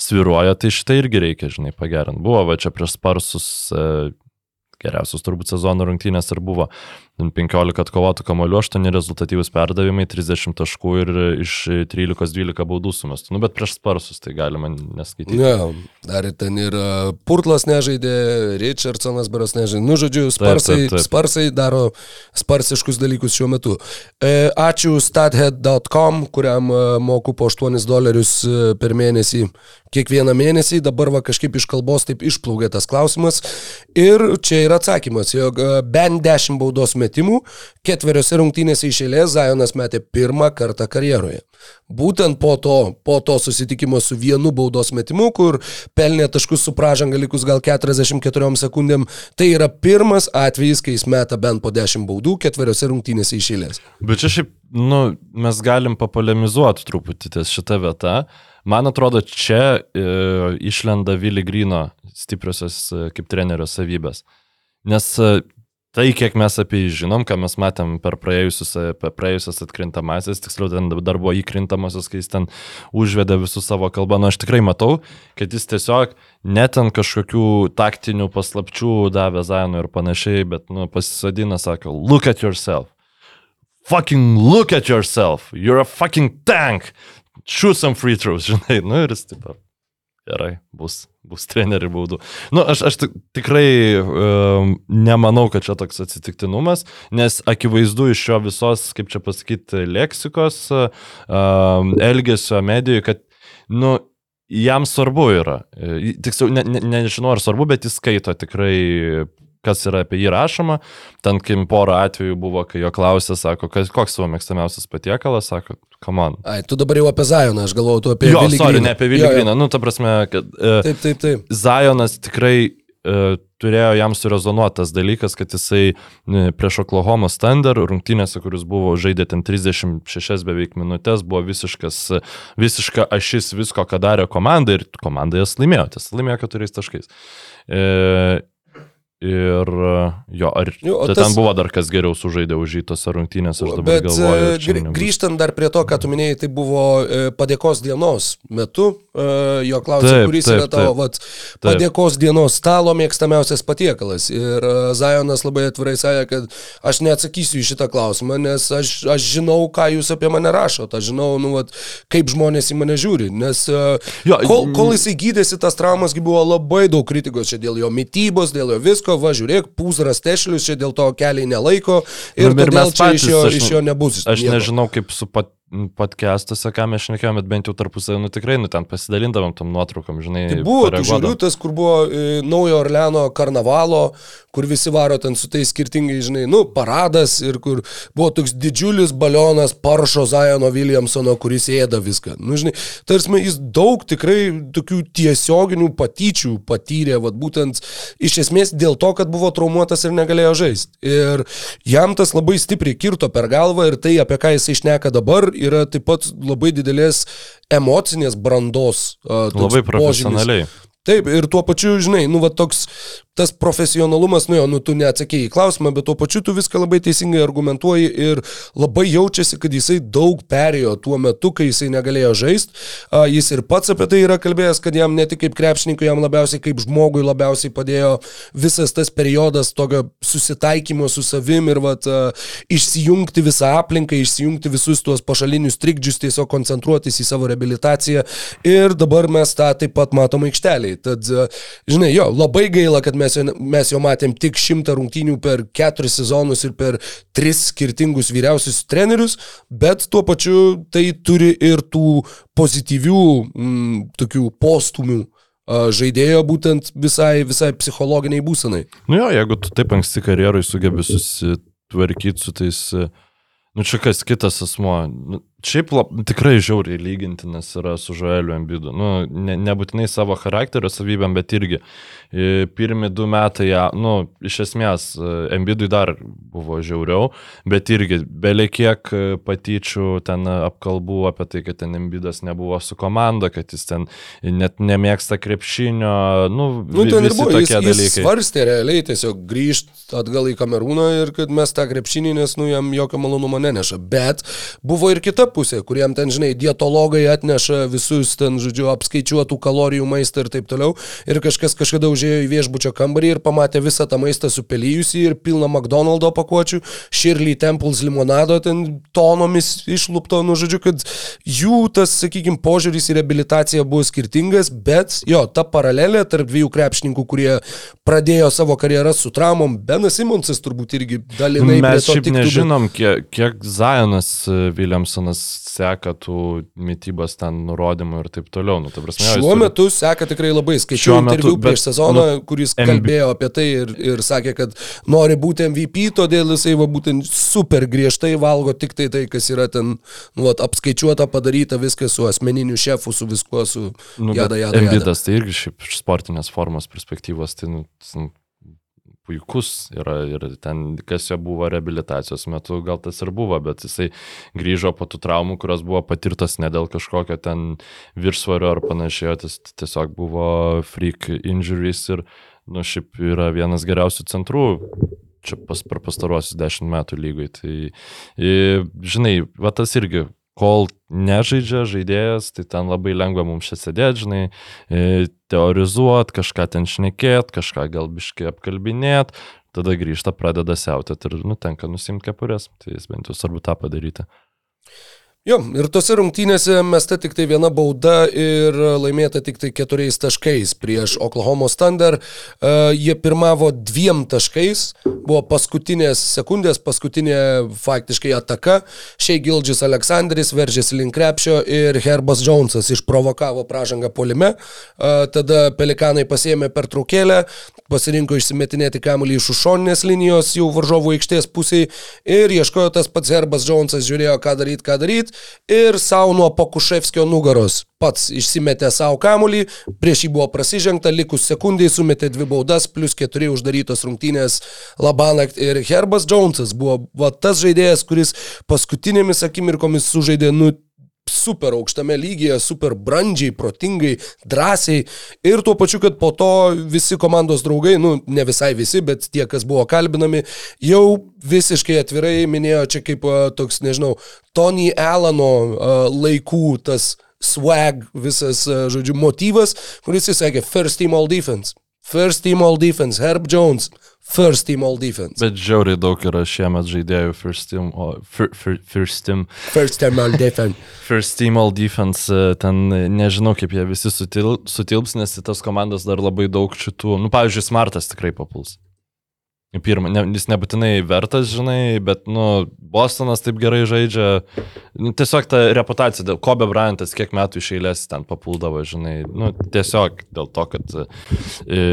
sviruoja, tai šitai irgi reikia, žinai, pagerinti. Buvo va čia prieš sparsus e, geriausius turbūt sezono rungtynės ir buvo 15 atkovotų kamolių, 8 rezultatyvus perdavimai, 30 taškų ir iš 13-12 baudų sumestų. Nu, bet prieš sparsus tai galima neskaityti. Ne, dar ir ten ir e, Purtlas nežaidė, Richardsonas Baras nežaidė. Nu, žodžiu, sparsai, taip, taip. sparsai daro sparsiškus dalykus šiuo metu. E, ačiū stathead.com, kuriam e, moku po 8 dolerius e, per mėnesį kiekvieną mėnesį. Dabar va kažkaip iš kalbos taip išplaukė tas klausimas. Ir čia yra atsakymas, jog bent 10 baudos metimų ketveriose rungtynėse iš eilės Zajonas metė pirmą kartą karjeroje. Būtent po to, po to susitikimo su vienu baudos metimu, kur pelnė taškus su pražanga likus gal 44 sekundėm, tai yra pirmas atvejis, kai jis meta bent po 10 baudų ketveriose rungtynėse iš eilės. Bet čia šiaip, nu, mes galim papolemizuoti truputį ties šitą vietą. Man atrodo, čia e, išlenda Vili Grino stipriosios e, kaip trenerio savybės. Nes e, tai, kiek mes apie jį žinom, ką mes matėm per praėjusius, per praėjusias atkrintamasis, tiksliau, ten dar buvo įkrintamasis, kai jis ten užvedė visų savo kalbą. Nu, aš tikrai matau, kad jis tiesiog net ant kažkokių taktinių paslapčių davė Zainų ir panašiai, bet, nu, pasisodina, sako, look at yourself. Fucking look at yourself, you're a fucking tank, shoot some free throws, (laughs) žinai, nu ir jis taip, gerai, bus, bus treneri baudų. Nu, aš, aš tik- tikrai um, nemanau, kad čia toks atsitiktinumas, nes akivaizdu iš šio visos, kaip čia pasakyti, leksikos, um, elgesio medijų, kad, nu, jam svarbu yra. Tiksliau, ne, ne, nežinau ar svarbu, bet jis skaito tikrai kas yra apie jį rašoma. Ten, kai porą atvejų buvo, kai jo klausė, sako, kas, koks savo mėgstamiausias patiekalas, sako, come on. Ai, tu dabar jau apie Zajoną, aš galvoju, tu apie Jo, Willy sorry, Greeną. ne apie Vilį. Griną. Nu, ta prasme, kad e, Taip, taip, taip. Zajonas tikrai e, turėjo jam surezonuotas dalykas, kad jisai e, prieš Oklahoma Thunder rungtynėse, kuris buvo žaidė ten 36 beveik minutės, buvo visiškas, visiška ašis visko, ką darė komanda ir komanda jas laimėjo, ties laimėjo keturiais taškais. E, Ir e, jo, ar Jo, tai tas- ten buvo dar kas geriau sužaidė už jį tose rungtynėse, aš dabar Bet galvoju. e, grį- nebus. grįžtant dar prie to, ką tu minėjai, tai buvo e, padėkos dienos metu. Jo klausė, Taip, kuris taip, yra tavo taip. vat, padėkos dienos stalo mėgstamiausias patiekalas. Ir Zajonas labai atvirai sakė, kad aš neatsakysiu į šitą klausimą, nes aš, aš žinau, ką jūs apie mane rašote. Aš žinau, nu, vat, kaip žmonės į mane žiūri. Nes Jo, kol, kol jisai gydėsi tas traumas, buvo labai daug kritikos čia dėl jo mytybos, dėl jo visko. Va, žiūrėk, pūzras tešlius, čia dėl to keliai nelaiko. Ir, Nu, ir todėl čia iš jo, aš, iš jo nebus. Aš nieko. nežinau, kaip su pat, podcastuose, ką mes šnekėjome, bet bent jau tarpusavį, nu tikrai, nu ten pasidalindavom tam nuotraukom, žinai. Tai buvo, tu pareaguodavom. žiūriu, tas, kur buvo e, naujo Orleano karnavalo, kur visi varo ten su tais skirtingais, žinai, nu, paradas ir kur buvo toks didžiulis balionas Paršo Zajono Williamsono, kuris ėda viską. Nu, žinai, tarsi jis daug tikrai tokių tiesioginių patyčių patyrė, vad būtent iš esmės dėl to, kad buvo traumuotas ir negalėjo žaisti. Ir jam tas labai stipriai kirto per galvą ir tai, apie ką jis išneka dabar, yra taip pat labai didelės emocinės brandos. toks Labai požymis. Taip, ir tuo pačiu, žinai, nu, va toks, tas profesionalumas, nu jo, nu, tu neatsakėjai į klausimą, bet tuo pačiu tu viską labai teisingai argumentuoji ir labai jaučiasi, kad jisai daug perėjo tuo metu, kai jisai negalėjo žaisti. Jis ir pats apie tai yra kalbėjęs, kad jam ne tik kaip krepšininkui, jam labiausiai kaip žmogui labiausiai padėjo visas tas periodas tokio susitaikymo su savim ir, va, išsijungti visą aplinką, išsijungti visus tuos pašalinius trikdžius, tiesiog koncentruotis į savo rehabilitaciją. Ir dabar mes tą taip pat matom aikšteliai. Tad, e, žinai, jo, labai gaila, kad mes jo, mes jo matėm tik šimtą rungtynių per keturis sezonus ir per tris skirtingus vyriausius trenerius, bet tuo pačiu tai turi ir tų pozityvių, mm, tokių postumių a, žaidėjo būtent visai, visai psichologiniai būsenai. Nu jo, jeigu tu taip anksti karjerui sugebi susitvarkyti su tais, e, nu čia kas kitas asmo, nu, šiaip lab, tikrai žiauriai lygintinas yra su Žoeliu Embidu. Nu, ne, nebūtinai savo charakterio savybėm, bet irgi e, pirmi du metai, nu, iš esmės, e, Embidui dar buvo žiauriau, bet irgi beliekiek e, patyčių ten apkalbų apie tai, kad ten Embidas nebuvo su komanda, kad jis ten net nemėgsta krepšinio, nu, Nu, ten ir buvo, jis, tokie jis dalykai. svarstė realiai tiesiog grįžti atgal į Kamerūną ir kad mes tą krepšinį, nes nu jam jokio malonumo neneša. Bet buvo ir kita pusė, kuriem ten, žinai, dietologai atneša visus ten, žodžiu, apskaičiuotų kalorijų maistą ir taip toliau. Ir kažkas kažkada užėjo į viešbučio kambarį ir pamatė visą tą maistą supelyjusi ir pilną McDonald'o pakuočių, Shirley Temples limonado ten tonomis išlupto, nu, žodžiu, kad jų tas, sakykime, požiūris į rehabilitaciją buvo skirtingas, bet jo, ta paralelė tarp dviejų krepšininkų, kurie pradėjo savo karjerą su traumom, Benas Simonsas turbūt irgi dalinai Mes šiaip nežinom, kiek, kiek Zajonas Williamsonas seka tų mytybos ten nurodymų ir taip toliau. Nu, ta prasme, Šiuo turi- metu seka tikrai labai. Skaičiau metu, interviu bet, prieš sezoną, nu, kuris MB kalbėjo apie tai ir, ir sakė, kad nori būti MVP, todėl jisai va būtent super griežtai valgo tik tai tai, kas yra ten nu, vat, apskaičiuota, padaryta, viskas su asmeniniu šefu, su viskuo, su Nu, jada, jada, jada. Embidas tai irgi šiaip iš sportinės formos perspektyvos, tai nu, nu, puikus yra ir ten, kas jo buvo rehabilitacijos metu, gal tas ir buvo, bet jisai grįžo po tų traumų, kurios buvo patirtos ne dėl kažkokio ten viršsvario ar panašiai, tas tiesiog buvo freak injuries ir, nu, šiaip yra vienas geriausių centrų čia pas, per pastaruosius dešimt metų lygoj. Tai, žinai, va tas irgi, kol nežaidžia žaidėjas, tai ten labai lengva mums čia sėdėti, žinai, i, teorizuot, kažką ten šnekėt, kažką gal biškai apkalbinėt, tada grįžta, pradeda siautėti ir nutenka nusimti kepurės. Tai jis bent jau svarbu tą padaryti. Jo, ir tose rungtynėse mesta tik tai viena bauda ir laimėta tik tai keturiais taškais prieš Oklahoma Thunder. Uh, jie pirmavo dviem taškais, buvo paskutinės sekundės, paskutinė faktiškai ataka. Šiai Gildžis Aleksandris veržėsi link krepšio ir Herbas Jonesas išprovokavo pražangą polime. Uh, tada Pelikanai pasėmė per trukėlę, pasirinko išsimetinėti kamuolį iš užšoninės linijos jau varžovų aikštės pusėje ir ieškojo tas pats Herbas Jonesas, žiūrėjo, ką daryti, ką daryti ir savo nuo Pokuševskio nugaros. Pats išsimetė savo kamulį, prieš jį buvo prasižengta, likus sekundžiai sumetė dvi baudas, plus keturi uždarytos rungtynės. Labanakt ir Herbas Jonesas buvo va, tas žaidėjas, kuris paskutinėmis akimirkomis sužaidė nu super aukštame lygyje, super brandžiai, protingai, drąsiai ir tuo pačiu, kad po to visi komandos draugai, nu ne visai visi, bet tie, kas buvo kalbinami, jau visiškai atvirai minėjo čia kaip toks, nežinau, Tony Alano laikų tas swag, visas, žodžiu, motyvas, kuris jis sakė, first team all defense. First team all defense, Herb Jones, first team all defense. Bet žiauriai daug yra šiemet žaidėjų first team, o, fir, fir, first team, First team all defense. (laughs) first team all defense, e, ten e, nežinau kaip jie visi sutil, sutilps, nes į tas komandas dar labai daug šitų, nu pavyzdžiui, Smartas tikrai papuls. Į Pirmą, ne, jis nebūtinai vertas, žinai, bet, nu, Bostonas taip gerai žaidžia. Nu, tiesiog ta reputacija, dėl Kobe Bryantas kiek metų iš eilės ten papuldavo, žinai, nu, tiesiog dėl to, kad e,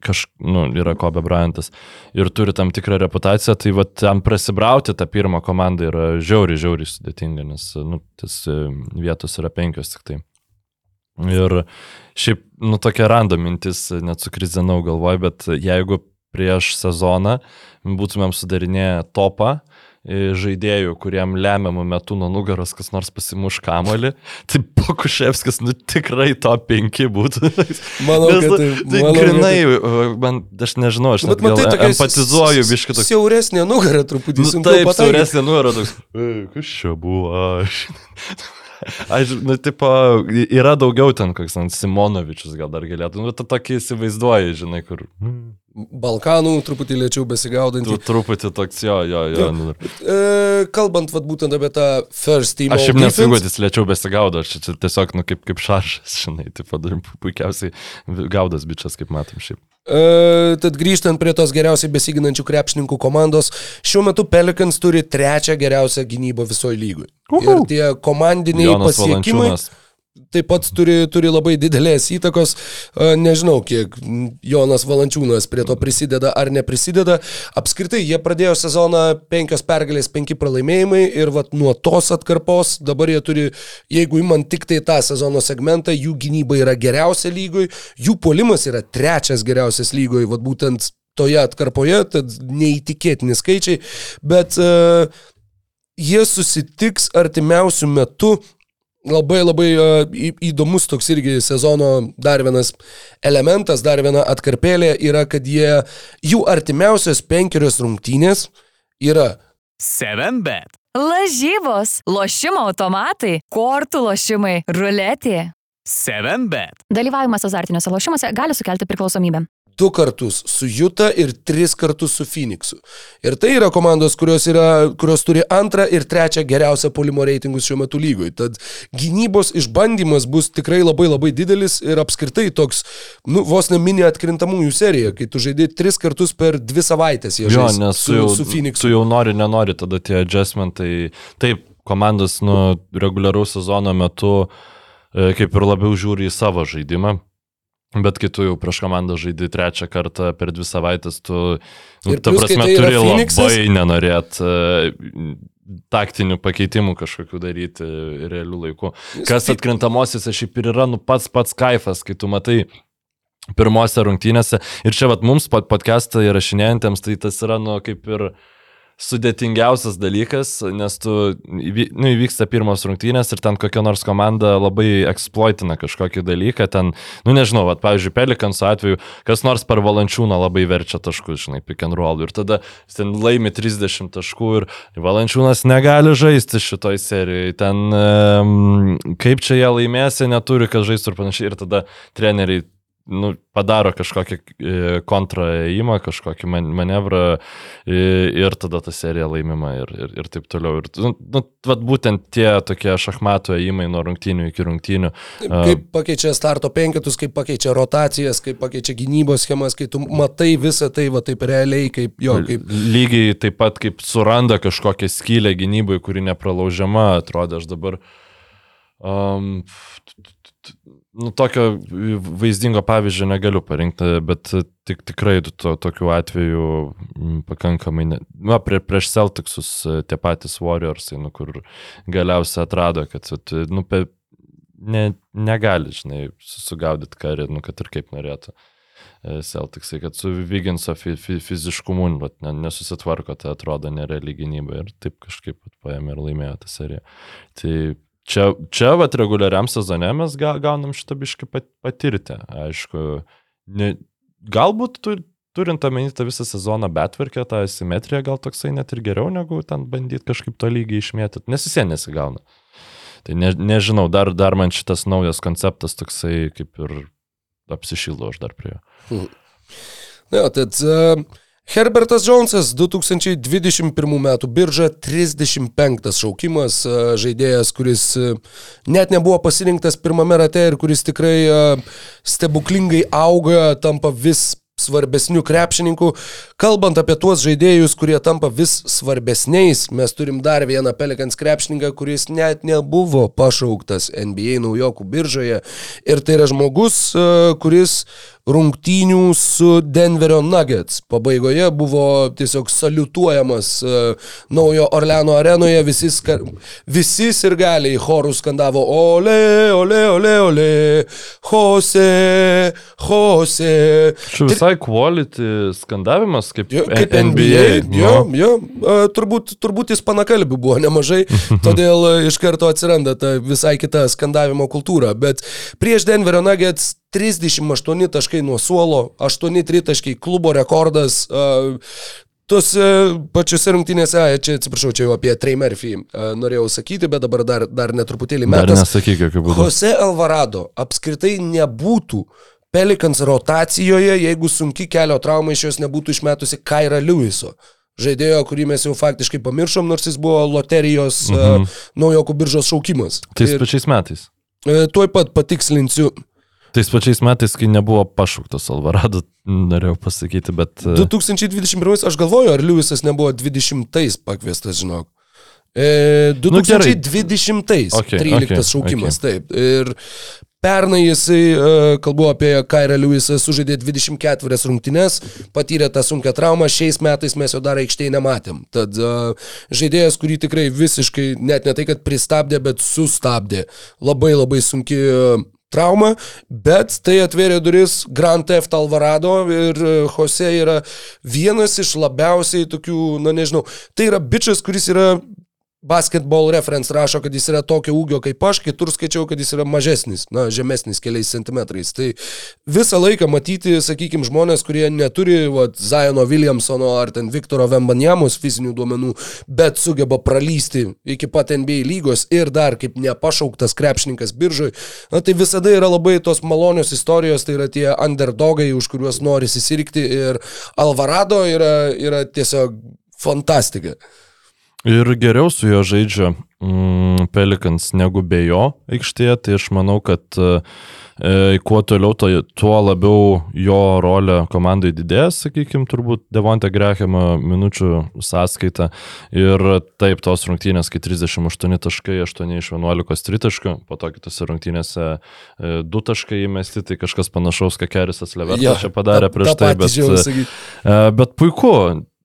kaž, nu, yra Kobe Bryantas ir turi tam tikrą reputaciją, tai va ten prasibrauti tą pirmą komandą yra žiauriai, žiauriai sudėtinga, nes, nu, tas e, vietos yra penkios tik tai. Ir šiaip, nu, tokia random mintis, net sukrizinau galvoj, bet jeigu prieš sezoną būtumėm sudarinėję topą e, žaidėjų, kuriem lemiamų metų nuo nugaros kas nors pasimuš kamolį, (laughs) tai Pokuševskis, nu tikrai top 5 būtų. (laughs) Manau, Nes, kad nu, tai- tai manau, kad grinai, man, aš nežinau, aš Bet net matai, empatizuoju biškai toks. Siauresnė nugarą truputį. Nu, taip, siauresnė nuora toks. (laughs) "Ei, Kas čia buvo aš? Aš, nu, tipo, yra daugiau ten, koks ten Simonovičius gal dar galėtų. Nu, tu tokį įsivaizduoji, žinai, kur. mm, Balkanų truputį lėčiau Tu besigaudantį. truputį toks, jo, jo, jo. Jo. Nu, E, kalbant vat, būtent apie tą first team. aš nesu, defense, kad jis lėčiau besigaudo, aš čia tiesiog, nu, kaip, kaip šaržas, žinai, tipo, dar puikiausiai gaudas bičias, kaip matom šiaip. E, tad grįžtant prie tos geriausiai besiginančių krepšininkų komandos, šiuo metu Pelicans turi trečią geriausią gynybą visoje lygoje. Ir tie komandiniai Jonas pasiekimai Valančiūnas. Taip pat turi, turi labai didelės įtakos. E, Nežinau, kiek Jonas Valančiūnas prie to prisideda ar neprisideda. Apskritai, jie pradėjo sezoną penkios pergalės, penki pralaimėjimai ir vat, nuo tos atkarpos dabar jie turi, jeigu imant tik tai tą sezono segmentą, jų gynyba yra geriausia lygoj, jų polimas yra trečias geriausias lygoj, vat būtent toje atkarpoje, tad neįtikėtini skaičiai, bet uh, jie susitiks artimiausių metų Labai labai uh, įdomus toks irgi sezono dar vienas elementas, dar viena atkarpėlė yra, kad jie, jų artimiausios penkerios rungtynės yra 7bet. Lažybos, lošimo automatai, kortų lošimai, ruletė. 7bet. Dalyvavimas azartiniuose lošimuose gali sukelti priklausomybę. Du kartus su Juta ir tris kartus su Phoenixu. Ir tai yra komandos, kurios, yra, kurios turi antrą ir trečią geriausią polimo reitingus šiuo metu lygoj. Tad gynybos išbandymas bus tikrai labai labai didelis ir apskritai toks, nu, vos ne mini atkrintamųjų serija, kai tu žaidži tris kartus per dvi savaitės. Jo, nes su, jau, su Phoenixu. tu jau nori, nenori, tada tie adjustmentai. Taip, komandos nu, reguliaraus sezono metu e, kaip ir labiau žiūri į savo žaidimą. Bet kai tu jau prieš komandą žaidži trečią kartą per dvi savaitės, tu, nu, ta prasme, tai turi Phoenixas- labai nenorėt e, taktinių pakeitimų kažkokių daryti realių laikų. Kas atkrintamosiose šiaip ir yra, nu pats pats kaifas, kai tu matai pirmose rungtynėse. Ir čia vat mums pod podcastą įrašinėjantiems, tai tas yra, nu, kaip ir sudėtingiausias dalykas, nes tu, nu, įvyksta pirmos rungtynės ir ten kokia nors komanda labai eksploitina kažkokį dalyką, ten, nu nežinau, vat, pavyzdžiui, Pelikans atveju, kas nors per valančiūną labai verčia taškus, žinai, pick and roll. Ir tada ten laimi 30 taškų ir valančiūnas negali žaisti šitoj serijoje, ten um, kaip čia jie laimės, jie neturi, kad žaistų ir panašiai. Ir tada treneriai nu, padaro kažkokį e, kontraėjimą, kažkokį man, manevrą e, ir tada ta serija laimima ir, ir, ir taip toliau. Ir, nu, nu, vat būtent tie tokie šachmatų ėjimai nuo rungtynių iki rungtynių. Kaip pakeičia starto penketus, kaip pakeičia rotacijas, kaip pakeičia gynybos schemas, kai tu matai visą tai, va taip realiai, kaip jo, kaip... Lygiai taip pat kaip suranda kažkokią skylę gynybai, kuri nepralaužiama, atrodo, aš dabar... Um, nu, tokio vaizdingo pavyzdžio negaliu parinkti, bet tik, tikrai to, tokiu atveju mm, pakankamai, ne, na, prie, prieš Celticsus tie patys Warriorsai, nu, kur galiausiai atrado, kad, nu, pe, ne, negali, žinai, susigaudyti karį, nu, kad ir kaip norėtų. Celticsai, kad su Viginso fi, fi, fiziškumu vat, ne, nesusitvarko, tai atrodo nereali gynyba ir taip kažkaip paėmė ir laimėjo tą seriją. Tai čia, čia vat, reguliariam sezone mes ga, gaunam šitą biškį pat, patirti. Aišku, ne, galbūt tu, turint omeny tą visą sezoną betvarkę, tą simetriją gal toksai net ir geriau, negu ten bandyti kažkaip to lygiai išmėtyti, nes jis nesigauna. Tai ne, nežinau, dar, dar man šitas naujas konceptas toksai kaip ir apsišildo aš dar prie jo. Hmm. Na, tad uh, Herbertas Jonesas 2021 m. birža 35 šaukimas, uh, žaidėjas, kuris uh, net nebuvo pasirinktas pirmame rate ir kuris tikrai uh, stebuklingai auga, tampa vis svarbesnių krepšininkų. Kalbant apie tuos žaidėjus, kurie tampa vis svarbesniais, mes turim dar vieną Pelikans krepšininką, kuris net nebuvo pašauktas NBA naujokų biržoje. Ir tai yra žmogus, e, kuris rungtynių su Denverio Nuggets. Pabaigoje buvo tiesiog saliutuojamas uh, naujo Orleano arenoje, visi, ska, visi ir galiai chorų skandavo Ole, ole, ole, ole, Jose, Jose. Čia visai quality skandavimas kaip, jo, kaip NBA. NBA. Jo, nu. jo, uh, turbūt, turbūt ispanakalbių buvo nemažai, (laughs) todėl iš karto atsiranda ta visai kita skandavimo kultūra. Bet prieš Denverio Nuggets 38 taškai nuo suolo, 8 tritaškai klubo rekordas. Uh, Tuose pačiose rungtynėse, čia atsiprašau, čia jau apie Trey Murphy uh, norėjau sakyti, bet dabar dar, dar netruputėlį Dar metas. nesakyk, jokių būdų. Jose Alvarado apskritai nebūtų Pelikans rotacijoje, jeigu sunki kelio trauma iš jos nebūtų išmetusi Kaira Lewiso. Žaidėjo, kurį mes jau faktiškai pamiršom, nors jis buvo loterijos mhm. uh, naujokų biržos šaukimas. Tais Ir, pačiais metais. e, tuoj pat patikslinsiu, Tais pačiais metais, kai nebuvo pašauktas Alvarado, norėjau pasakyti, bet... e, 2021 aš galvoju, ar Lewisas nebuvo 20-ais pakviestas, žinok. E, 2020-ais Nu, Okei, 13 okei, šaukimas, taip. Ir pernai jisai, e, kalbu apie Kairą Lewisą, sužaidė 24 rungtynes, patyrė tą sunkę traumą, šiais metais mes jo dar aikštėje nematėm. Tad e, žaidėjas, kurį tikrai visiškai, net ne tai, kad pristabdė, bet sustabdė. Labai labai sunki trauma, bet tai atvėrė duris Grand Theft Alvarado ir e, Jose yra vienas iš labiausiai tokių, na nežinau, tai yra bičias, kuris yra Basketball reference rašo, kad jis yra tokio ūgio kaip aš, kitur skaičiau, kad jis yra mažesnis, na, žemesnis keliais centimetrais. Tai visą laiką matyti, sakykime, žmonės, kurie neturi vat, Zajono Williamsono ar ten Viktoro Vembanjamos fizinių duomenų, bet sugeba pralysti iki pat NBA lygos ir dar kaip nepašauktas krepšininkas biržoj, na, tai visada yra labai tos malonios istorijos, tai yra tie underdogai, už kuriuos nori įsirikti ir Alvarado yra, yra tiesiog fantastika. Ir geriau su juo žaidžia mm, Pelikans negu be jo aikštėje, tai aš manau, kad e, kuo toliau, to, tuo labiau jo rolė komandai didės, sakykime, turbūt Devonte Grehamo minučių sąskaita. Ir taip, tos rungtynės, kai 38 taškai, 8 iš 11 tritaškų, po to kitose rungtynėse 2 taškai įmesti, tai kažkas panašaus, ką Kerisas Levertas Jo, čia padarė tą- prieš tą tai, bet, e, bet puiku.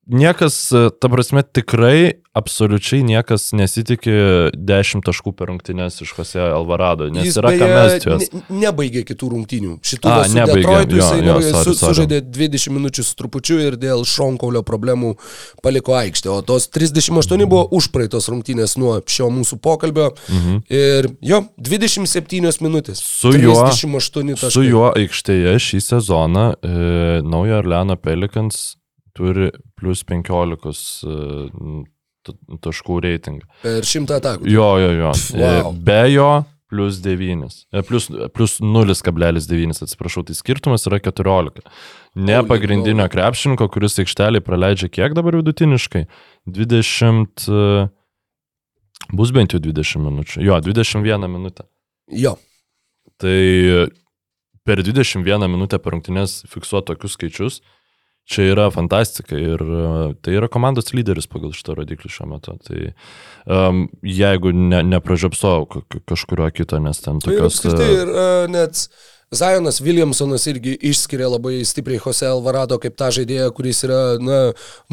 Niekas, e, ta prasme, tikrai, absoliučiai niekas nesitikė 10 taškų per rungtynės iš Jose Alvarado, nes Jis yra ką mesti juos. ne, nebaigė kitų rungtynių. Šitų A, nebaigė, Detroitu jo, jisai jo, nebaigė, sorry, su, sorry. sužaidė 20 minučių su trupučiu ir dėl šonkaulio problemų paliko aikštę. O tos 38 buvo užpraeitos rungtynės nuo šio mūsų pokalbio. Mhm. Ir jo, 27 minutės. Su juo- 38 taškai. Su juo aikštėje šį sezoną e, naujo Orleano Pelikans turi plus 15 e, taškų reitingą. Per šimtą atakų. Jo, jo, jo. Wow. E, Be jo plus 9. E, Plus, plus 0,9, atsiprašau, tai skirtumas yra 14. Ne pagrindinio krepšininko, kuris aikštelį praleidžia kiek dabar vidutiniškai? 20. e, Bus bent jau 20 minučių. Jo, 21 minutę. Jo. Tai per 21 minutę per rungtynės fiksuoti tokius skaičius, čia yra fantastika ir e, tai yra komandos lyderis pagal šitą rodiklį šiuo metu. Tai um, jeigu ne, nepražiopsau kažkurio kito, nes ten Tai ir tokios... e, ir uh, net Zionas Williamsonas irgi išskiria labai stipriai Jose Alvarado kaip tą žaidėją, kuris yra na,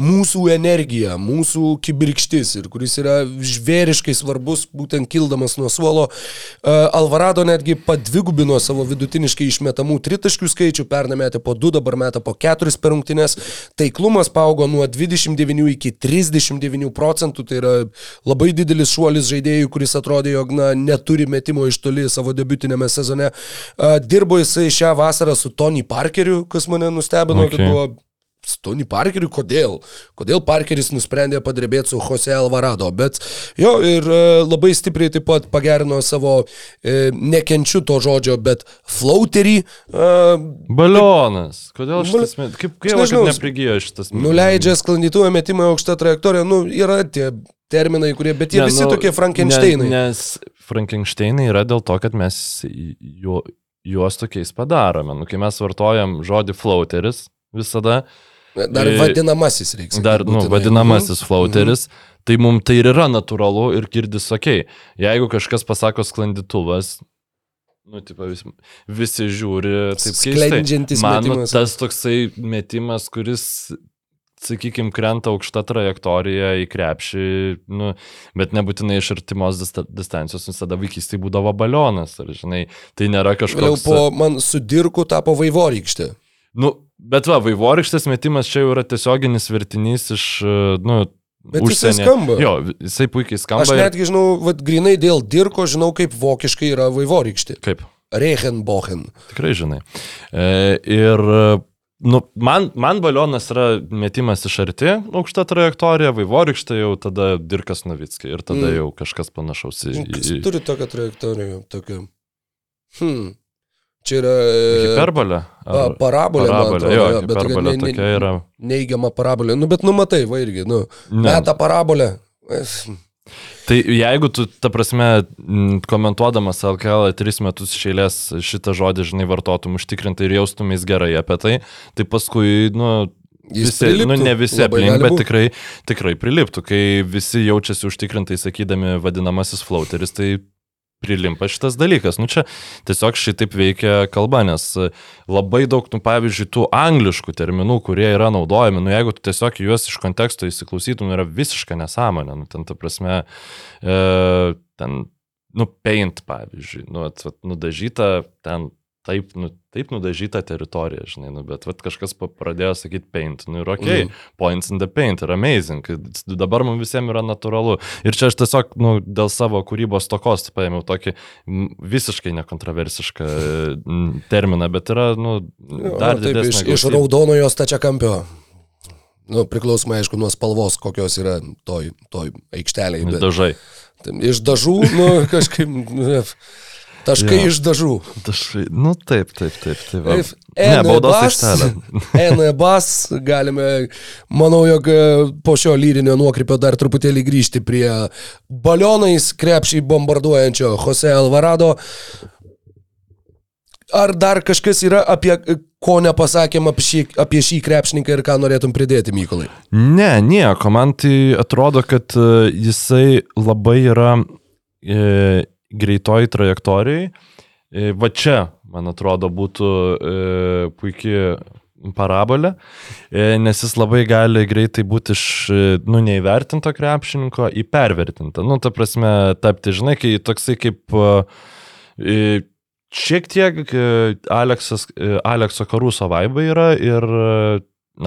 mūsų energija, mūsų kibirkštis ir kuris yra žvėriškai svarbus būtent kildamas nuo suolo. Uh, Alvarado netgi padvigubino savo vidutiniškai išmetamų tritaškių skaičių, pernai metė po 2, dabar metė po 4 per rungtynės. Taiklumas paaugo nuo 29 iki 39 procentų, tai yra labai didelis šuolis žaidėjų, kuris atrodė, jog na, neturi metimo iš toli savo debutinėme sezone. Uh, dirbo jisai šią vasarą su Tony Parkeriu, kas mane nustebino, okay. Okay. kad buvo su Tony Parkeriu, kodėl? Kodėl Parkeris nusprendė padirbėti su Jose Alvarado, bet jo ir e, labai stipriai taip pat pagerino savo, e, nekenčiu to žodžio, bet flauterį, e, Balionas. Kodėl Bal- šitas... met- Kaip gaila, nežinau, neprigijo šitas... nuleidžia sklandytuvą metimą aukštą trajektoriją, nu yra tie terminai, kurie, bet jie Ne, visi nu, tokie Frankensteinai. Ne, nes Frankensteinai yra dėl to, kad mes ju, juos tokiais padarome. Nu, kai mes vartojam žodį flauteris visada, Dar e, vadinamasis reikia. dar, nu, vadinamasis flauteris, tai mums tai ir yra natūralu ir girdis ok. Jeigu kažkas pasako sklandytuvas, nu, tipo, vis, visi žiūri taip Man nu, metimas. tas toksai metimas, kuris, sakykime, krenta aukšta trajektorija į krepšį, nu, bet nebūtinai iš artimos dista- distancijos, visada vaikystėje būdavo balionas, ar žinai, tai nėra Vėliau kažkoks... po man su dirku tapo vaivorykštė. Nu, bet va, vaivorykštės metimas čia jau yra tiesioginis vertinys iš, nu, Bet jisai skamba. Jo, jisai puikiai skamba. Aš netgi žinau, vad grinai dėl dirko žinau, kaip vokiškai yra vaivorykštė. Kaip? Reichenbochen. Tikrai žinai. E, ir nu, man, man balionas yra metimas iš arti, aukšta trajektorija, vaivorykštė jau tada Dirkas Novickai ir tada Mm. jau kažkas panašaus į... Kas į- turi tokią trajektoriją? Tokią. Hmm. Čia yra... e, Hiperbolė? a, Parabolė, Parabolė, jo, jo, bet tokia ne- ne- tokia yra. Neigiama parabolė. Nu, bet numatai, va irgi, nu. Ne. Meta parabolė. Es, Tai jeigu tu, ta prasme, komentuodamas LKL tris metus iš eilės šitą žodį, žinai, vartotum užtikrintai ir jaustumės gerai apie tai, tai paskui, nu, Jis visi, nu, priliptų, ne visi aplink, bet tikrai, tikrai priliptų, kai visi jaučiasi užtikrintai sakydami vadinamasis flauteris, tai prilimpa šitas dalykas. Nu čia tiesiog šitaip veikia kalba, nes labai daug, nu, pavyzdžiui, tų angliškų terminų, kurie yra naudojami, nu jeigu tu tiesiog juos iš konteksto įsiklausytum, yra visiška nesąmonė. Nu, ten, ta prasme, e, ten, nu, paint, pavyzdžiui, nu, at, vat, nudažyta ten taip, nu, taip nudažyta teritorija, žinai, nu, bet vat, kažkas pradėjo sakyti paint, nu ir ok, mm. points in the paint yra amazing, dabar mums visiems yra natūralu. Ir čia aš tiesiog, nu, dėl savo kūrybos tokos paėmiau tokį visiškai nekontroversišką terminą, bet yra, nu, Jo, dar taip, iš, didesnė. iš raudonojo stačiakampio. Nu, priklausomai, aišku, nuo spalvos, kokios yra toj, toj aikšteliai. Bet, Dažai. iš dažų, nu, (laughs) kažkaip. Taškai Jo. iš dažų. Dažai. Nu, taip, taip, taip. taip va. If Ne, baudos aikštelė. (laughs) NBAS galime, manau, jog e, po šio lyrinio nuokrypio dar truputėlį grįžti prie balionais krepšiai bombarduojančio Jose Alvarado. Ar dar kažkas yra apie, ko nepasakėm apie šį, apie šį krepšininką ir ką norėtum pridėti, Mykolai? Ne, nieko, man tai atrodo, kad e, jisai labai yra e, greitoj trajektorijai. E, va čia, man atrodo, būtų e, puikiai parabolė, e, nes jis labai gali greitai būti iš, nu, neįvertinto krepšininko į pervertintą. Nu, ta prasme, tapti, žinai, kai toksai kaip šiek tiek Aleksas, Alekso Karuso vaibai yra ir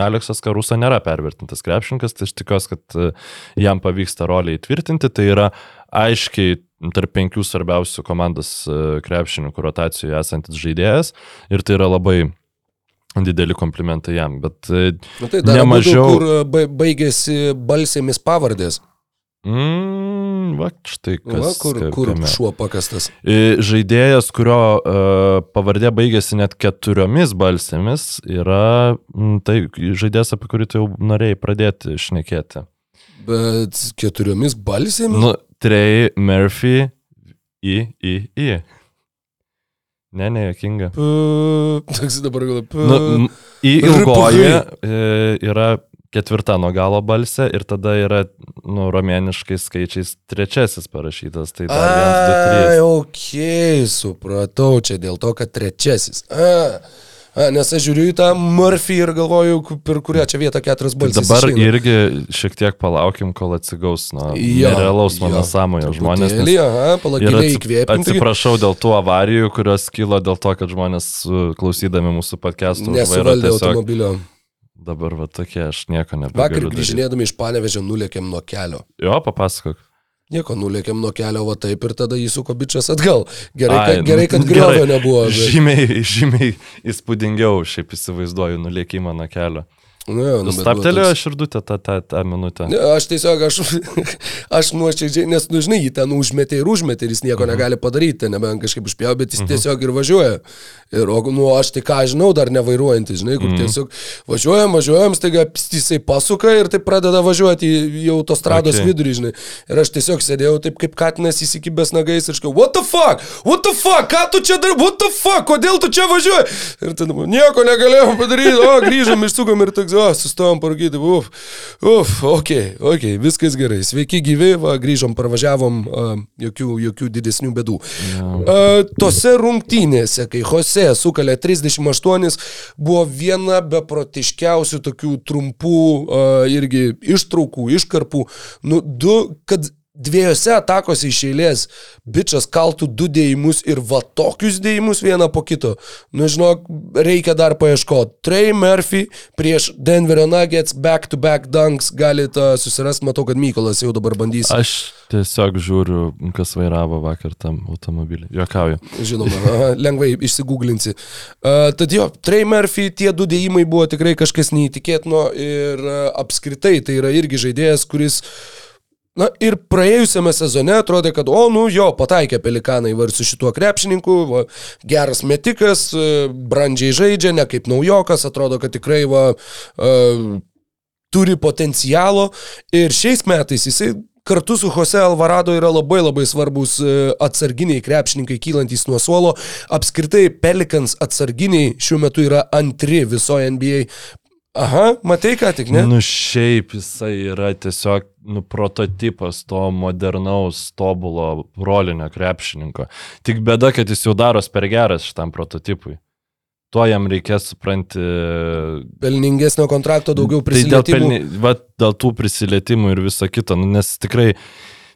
Aleksas Karuso nėra pervertintas krepšininkas, tai aš tikiuosi, kad jam pavyks tą rolę įtvirtinti. Tai yra aiškiai tarp penkių svarbiausių komandos e, krepšininkų rotacijoje esantis žaidėjas ir tai yra labai dideli komplimentai jam. Bet e, Nu, tai dar Nemažiau- mažiau, kur e, ba- baigėsi balsėmis pavardės. Mm, va, štai kas. Va, kur, ka- kur kame. šuo pakastas. Žaidėjas, kurio uh, pavardė baigėsi net keturiomis balsėmis, yra mm, tai žaidėjas, apie kurį tu jau norėjai pradėti šnekėti. Bet keturiomis balsėmis? Nu, Trey Murphy į, į, į. Ne, ne, jokinga. Toks dabar gal. P- Nu, į ilgoji e, yra ketvirta nuo galo balsė ir tada yra, nu, romėniškais skaičiais trečiasis parašytas. Tai dar vienas, du, trys. ok, supratau, čia dėl to, kad trečiasis. A, a, nes aš žiūriu į tą Murphy ir galvoju, per kurią čia vietą keturias Tai balsas. dabar išeina. irgi šiek tiek palaukim, kol atsigaus nuo Jo, nerealaus jo, mano sąmojo žmonės. Ir palakėlė atsi- įkvėpinti. atsiprašau dėl tų avarijų, kurios kilo dėl to, kad žmonės klausydami mūsų podcastų Nesuvaldė automobilio. dabar va tokie, aš nieko Vakar nebegaliu. daryti. grįžinėdami iš panevežio nulėkėm nuo kelio. Jo, papasakok. Nieko, nulėkėm nuo kelio, va taip ir tada įsuko bičias atgal. Gerai, Ai, kad, gerai, kad nu, griovio nebuvo. Bet... Žymiai, žymiai įspūdingiau, šiaip įsivaizduoju, nulėkimą nuo kelio. Nu, nu, Staptelėjo toks- širdutę tą, tą, tą minutę. Ne, Aš tiesiog, aš, (laughs) aš nuoširdžiai, nes, nu, žinai, jį ten užmetė ir užmetė ir jis nieko negali padaryti, nebent kažkaip užpjau, bet jis tiesiog ir važiuoja. Ir, nu, aš tai ką žinau, dar nevairuojantis, žinai, kur tiesiog važiuojam, važiuojam, staiga jisai pasuka ir taip pradeda važiuoti į, autostrados Okay. vidurį, žinai. Ir aš tiesiog sėdėjau taip kaip katinas įsikibęs nagais ir škau, what the fuck, what the fuck, ką tu čia darai, what the fuck, kodėl tu čia važiuoji? Ir tada nieko negalėjom padaryti, o grįžom, išsukom ir toks, o, sustojom parūkyti, uf, uf, ok, ok, viskas gerai, sveiki gyvi, va, grįžom, parvažiavom, uh, jokių, jokių didesnių bėdų. Uh, tose rungtynėse, kai Jose sukalė 38, buvo viena beprotiškiausių tokių trumpų uh, irgi ištraukų, iškarpų, nu, du, kad dviejose atakose iš eilės bičias kaltų du dėjimus ir va tokius dėjimus vieną po kito. Nu, žinok, reikia dar paieškoti. Trey Murphy prieš Denverio Nuggets back-to-back dunks galite susirasti, matau, kad Mykolas jau dabar bandys. Aš tiesiog žiūriu, kas vairavo vakar tam automobilį. Jokauju. Žinoma, lengvai išsigūglinsi. Uh, tad jo, Trey Murphy tie du dėjimai buvo tikrai kažkas neįtikėtino ir uh, apskritai tai yra irgi žaidėjas, kuris Na ir praėjusiame sezone atrodė, kad, o, nu jo, pataikė pelikanai var su šituo krepšininku, va, geras metikas, e, brandžiai žaidžia, ne kaip naujokas, atrodo, kad tikrai va, uh, turi potencialo ir šiais metais jisai kartu su Jose Alvarado yra labai labai svarbus e, atsarginiai krepšininkai kylantis nuo suolo. Apskritai Pelikans atsarginiai šiuo metu yra antri visoje NBA. Aha, matai ką tik, ne? Nu šiaip jisai yra tiesiog nu, prototipas to modernaus, tobulo rolinio krepšininko. Tik bėda, kad jis jau daros per geras šitam prototipui. Tuo jam reikės, supranti, Pelningesnio kontrakto daugiau Tai dėl, prisilietimų. pelni, va, dėl tų prisilietimų ir viso kito, nu, nes tikrai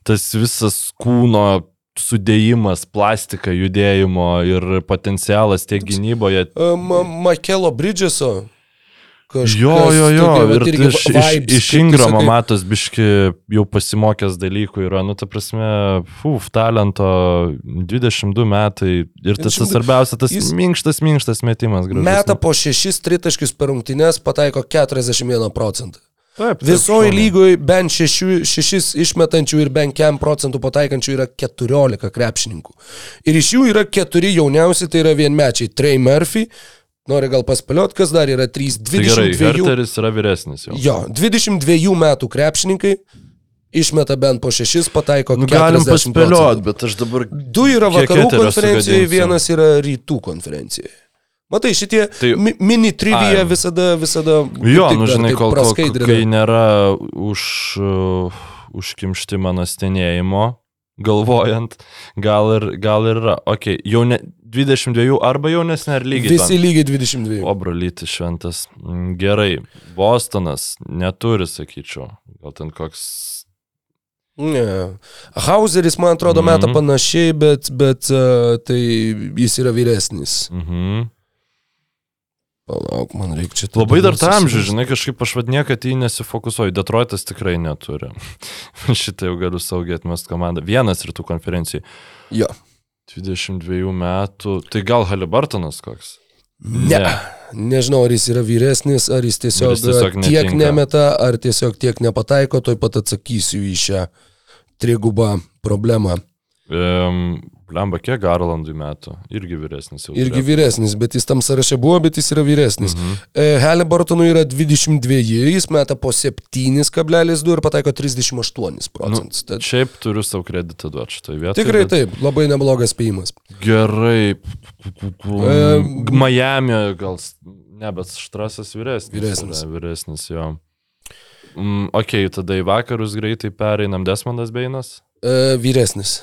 tas visas kūno sudėjimas, plastika judėjimo ir potencialas tiek gynyboje. E, Ma Makelo Bridgeso. Kažkas Jo, jo, jo, tokio, ir irgi iš, iš, vibes, iš tu Ingramo sakai. matos biški jau pasimokęs dalykų yra, nu, ta prasme, fuf, talento 22 metai ir tas, tas 22 svarbiausia, tas Jis- minkštas, minkštas metimas gražus. Meta po šešis tritaškius per rungtynes, pataiko 41 procentą. Taip, taip, šauniai. lygoje bent šešių, šešis išmetančių ir bent kem procentų pataikančių yra 14 krepšininkų. Ir iš jų yra keturi jauniausi, tai yra vienmečiai. Trey Murphy, nori gal paspėliot, kas dar yra 3, Tai gerai, 22. Herteris yra vyresnis jau. Jo, 22 metų krepšininkai. Išmeta bent po šešis, pataiko Nu, galim 40 paspėliot, bet aš dabar... Du yra vakarų konferencijoje, vienas yra rytų konferencijoje. Matai, šitie Tai- mi mini trivija Ai. visada, visada... Jo, tik nu žinai, kol, kol kai nėra už, uh, užkimšti mano stenėjimo, galvojant, gal ir, gal ir yra. Ok, jau ne, 22 arba jaunesnė ar lygiai. Visi lygiai 22. O brolytis šventas. Mm, Gerai, Bostonas neturi, sakyčiau. Gal ten koks... Ne. Hauseris, man atrodo, meta Mhm. panašiai, bet, bet uh, tai jis yra vyresnis. Mhm. Palauk, man reikia čia... Labai dar tą amžių, žinai, kažkaip aš vad niekad į jį nesifokusuoju. Detroitas tikrai neturi. (laughs) Šitą jau galiu saugiai atmest komandą. Vienas rytų konferencijai. Jo. 22 metų. Tai gal Halibartonas koks? Ne. Nežinau, ar jis yra vyresnis, ar jis tiesiog, Ar jis tiesiog tiek netinka. nemeta, ar tiesiog tiek nepataiko, toj pat atsakysiu į šią. trigubą problemą. Um, Lemba, kiek Garlandui metų? Irgi vyresnis jau. Irgi vyresnis, bet jis tam sąraše buvo, bet jis yra vyresnis. Mhm. Halliburtonui yra 22, jis meta po 7,2 ir pataiko 38 procentus. Nu, Šiaip turiu savo kreditą duoti šitoje vietoje. Tikrai bet- taip, labai neblogas spėjimas. Gerai. E, Miami gal, ne, bet Štrasas vyresnis. Vyresnis. Yra, vyresnis jo. Mm, ok, tada į vakarus greitai pereinam Desmondas Beinas. E, vyresnis.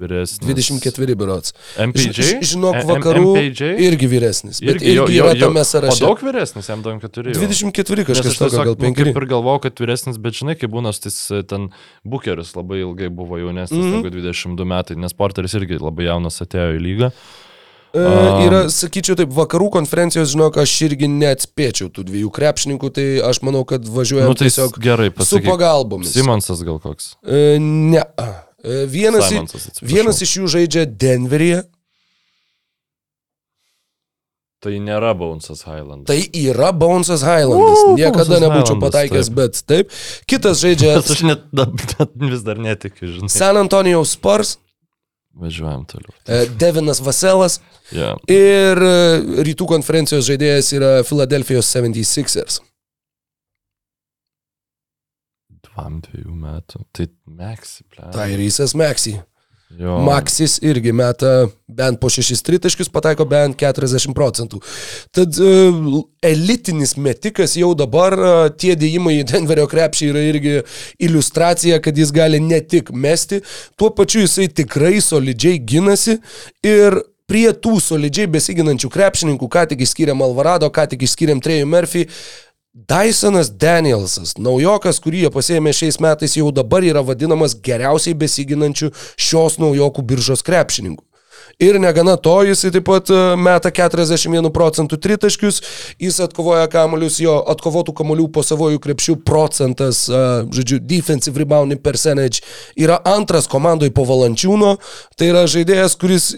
Vyresnis. 24 berots. MPJ? Žinok, vakarų MPJ? irgi vyresnis. Bet irgi, jo- irgi jo- yra tame sąraše. daug vyresnis, jam 24. jau. 24 Nes kažkas tokio, gal nu, kaip 5. ir galvojau, kad vyresnis, bet žinai, kai būna tas e, ten bukeris labai ilgai buvo jaunesnis mm. -hmm. negu 22 metai, nes porteris irgi labai jaunas atėjo į lygą. E, yra, sakyčiau, taip, vakarų konferencijos, žinok, aš irgi neatspėčiau tų dviejų krepšininkų, tai aš manau, kad važiuojam Nu, tai tiesiog gerai su pasakyk. pagalbomis. Simonsas gal koks. E, ne. E, Vienas, Simonsas, atsiprašau. vienas iš jų žaidžia Denveryje, Tai nėra Bonesas Highland. tai yra Bonesas Highlandas. U, Niekada Bonesas nebūčiau Highlandas, pataikęs, taip. bet taip. Kitas žaidžia Bet aš net, net vis dar netikiu, žinai. San Antonijaus Spurs, Važiuojam toliau. e, Devinas Vaselas Yeah. ir e, rytų konferencijos žaidėjas yra Philadelphijos 76ers. Dvam dviejų metų. Tai Meksi, ple. Tyrysas Maxi. Jo. Maxis irgi meta bent po 6 tritaškius, pataiko bent 40 procentų. Tad uh, elitinis metikas jau dabar, uh, tie dėjimai į Denverio krepšį yra irgi iliustracija, kad jis gali ne tik mesti, tuo pačiu jisai tikrai solidžiai ginasi ir prie tų solidžiai besiginančių krepšininkų, ką tik išskyrėm Alvarado, ką tik išskyrėm Trejų Murphy, Dysonas Danielsas, naujokas, kurį jie pasėmė šiais metais, jau dabar yra vadinamas geriausiai besiginančiu šios naujokų biržos krepšininku. Ir negana to, jisai taip pat e, meta 41 procentų tritaškius, jis atkovoja kamuolius, jo atkovotų kamuolių po savojų krepšių procentas, e, žodžiu, defensive rebounding percentage yra antras komandai po valančiūno, tai yra žaidėjas, kuris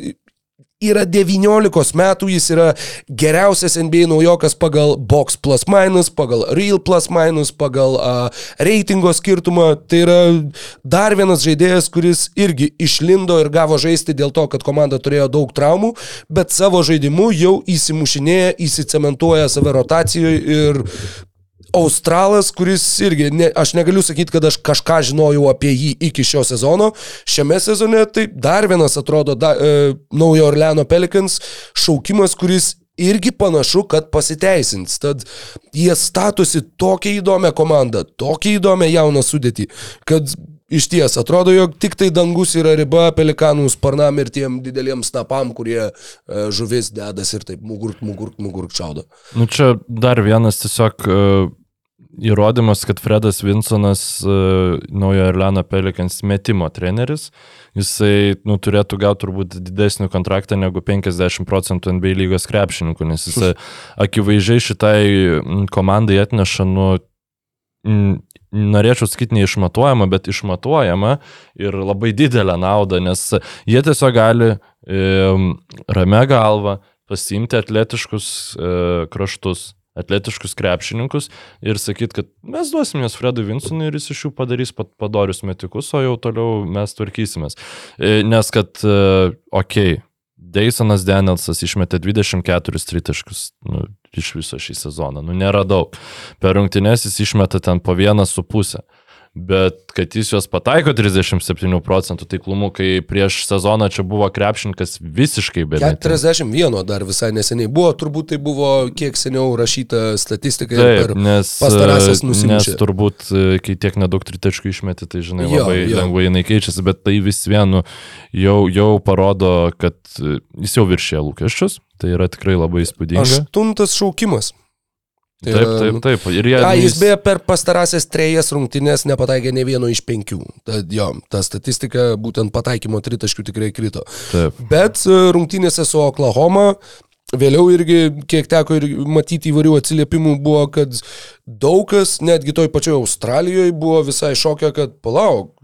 yra 19 metų, jis yra geriausias NBA naujokas pagal box plus minus, pagal real plus minus, pagal uh, reitingo skirtumą. Tai yra dar vienas žaidėjas, kuris irgi išlindo ir gavo žaisti dėl to, kad komanda turėjo daug traumų, bet savo žaidimu jau įsimušinėja, įsicementuoja save rotacijoje ir Australas, kuris irgi, ne, aš negaliu sakyti, kad aš kažką žinojau apie jį iki šio sezono. Šiame sezone tai dar vienas atrodo da, e, naujo Orleano Pelicans šaukimas, kuris irgi panašu, kad pasiteisins. Tad jie statosi tokią įdomią komandą, tokią įdomią jauną sudėtį, kad iš ties atrodo, jog tik tai dangus yra riba pelikanų sparnam ir tiem dideliems snapam, kurie e, žuvis dedas ir taip mugurk, mugurk, mugurk čiaudo. Nu čia dar vienas tiesiog uh, įrodymas, kad Fredas Vinsonas, uh, naujo Erlano Pelikans metimo treneris, jisai nu, turėtų gauti turbūt didesnį kontraktą negu 50 procentų NBA lygos krepšininkų, nes jisai akivaizdžiai šitai komandai atneša, nu, norėčiau sakyti neišmatuojama, bet išmatuojama ir labai didelę naudą, nes jie tiesiog gali e, ramę galvą pasiimti atletiškus e, kraštus, atletiškus krepšininkus ir sakyti, kad mes duosim jas Fredui Vinsonui ir jis iš jų padarys padorius metikus, o jau toliau mes tvarkysimės. E, nes kad, okei, okay, Deisonas Danielsas išmetė 24 tritaškus nu, iš viso šį sezoną. Nu, nėra daug. Per rungtynes jis išmeta ten po vieną su pusę. Bet kad jis juos pataiko 37 procentų taiklumu, kai prieš sezoną čia buvo krepšininkas visiškai be 41 dar visai neseniai buvo, turbūt tai buvo kiek seniau rašyta statistika ir Taip, per nes, pastarąsias e, nusimušė. nes turbūt, e, kai tiek nedaug tritaškų išmeti, tai žinai, Jo, labai jo. lengvai jinai keičiasi, bet tai vis vienu jau, jau parodo, kad e, jis jau viršė lūkesčius, tai yra tikrai labai įspūdinga. Aštuntas šaukimas. Tai Taip, yra, taip, nu, taip. Ir jie, A, jis beje per pastarąsias trejas rungtynės nepataikė ne vieno iš penkių. Tad jo, ta statistika būtent pataikymo tritaškių tikrai krito. Taip. Bet e, rungtynėse su Oklahoma Vėliau irgi, kiek teko ir matyti įvairių atsiliepimų, buvo, kad daug kas, netgi toj pačioj Australijoje, buvo visai šokę, kad palauk.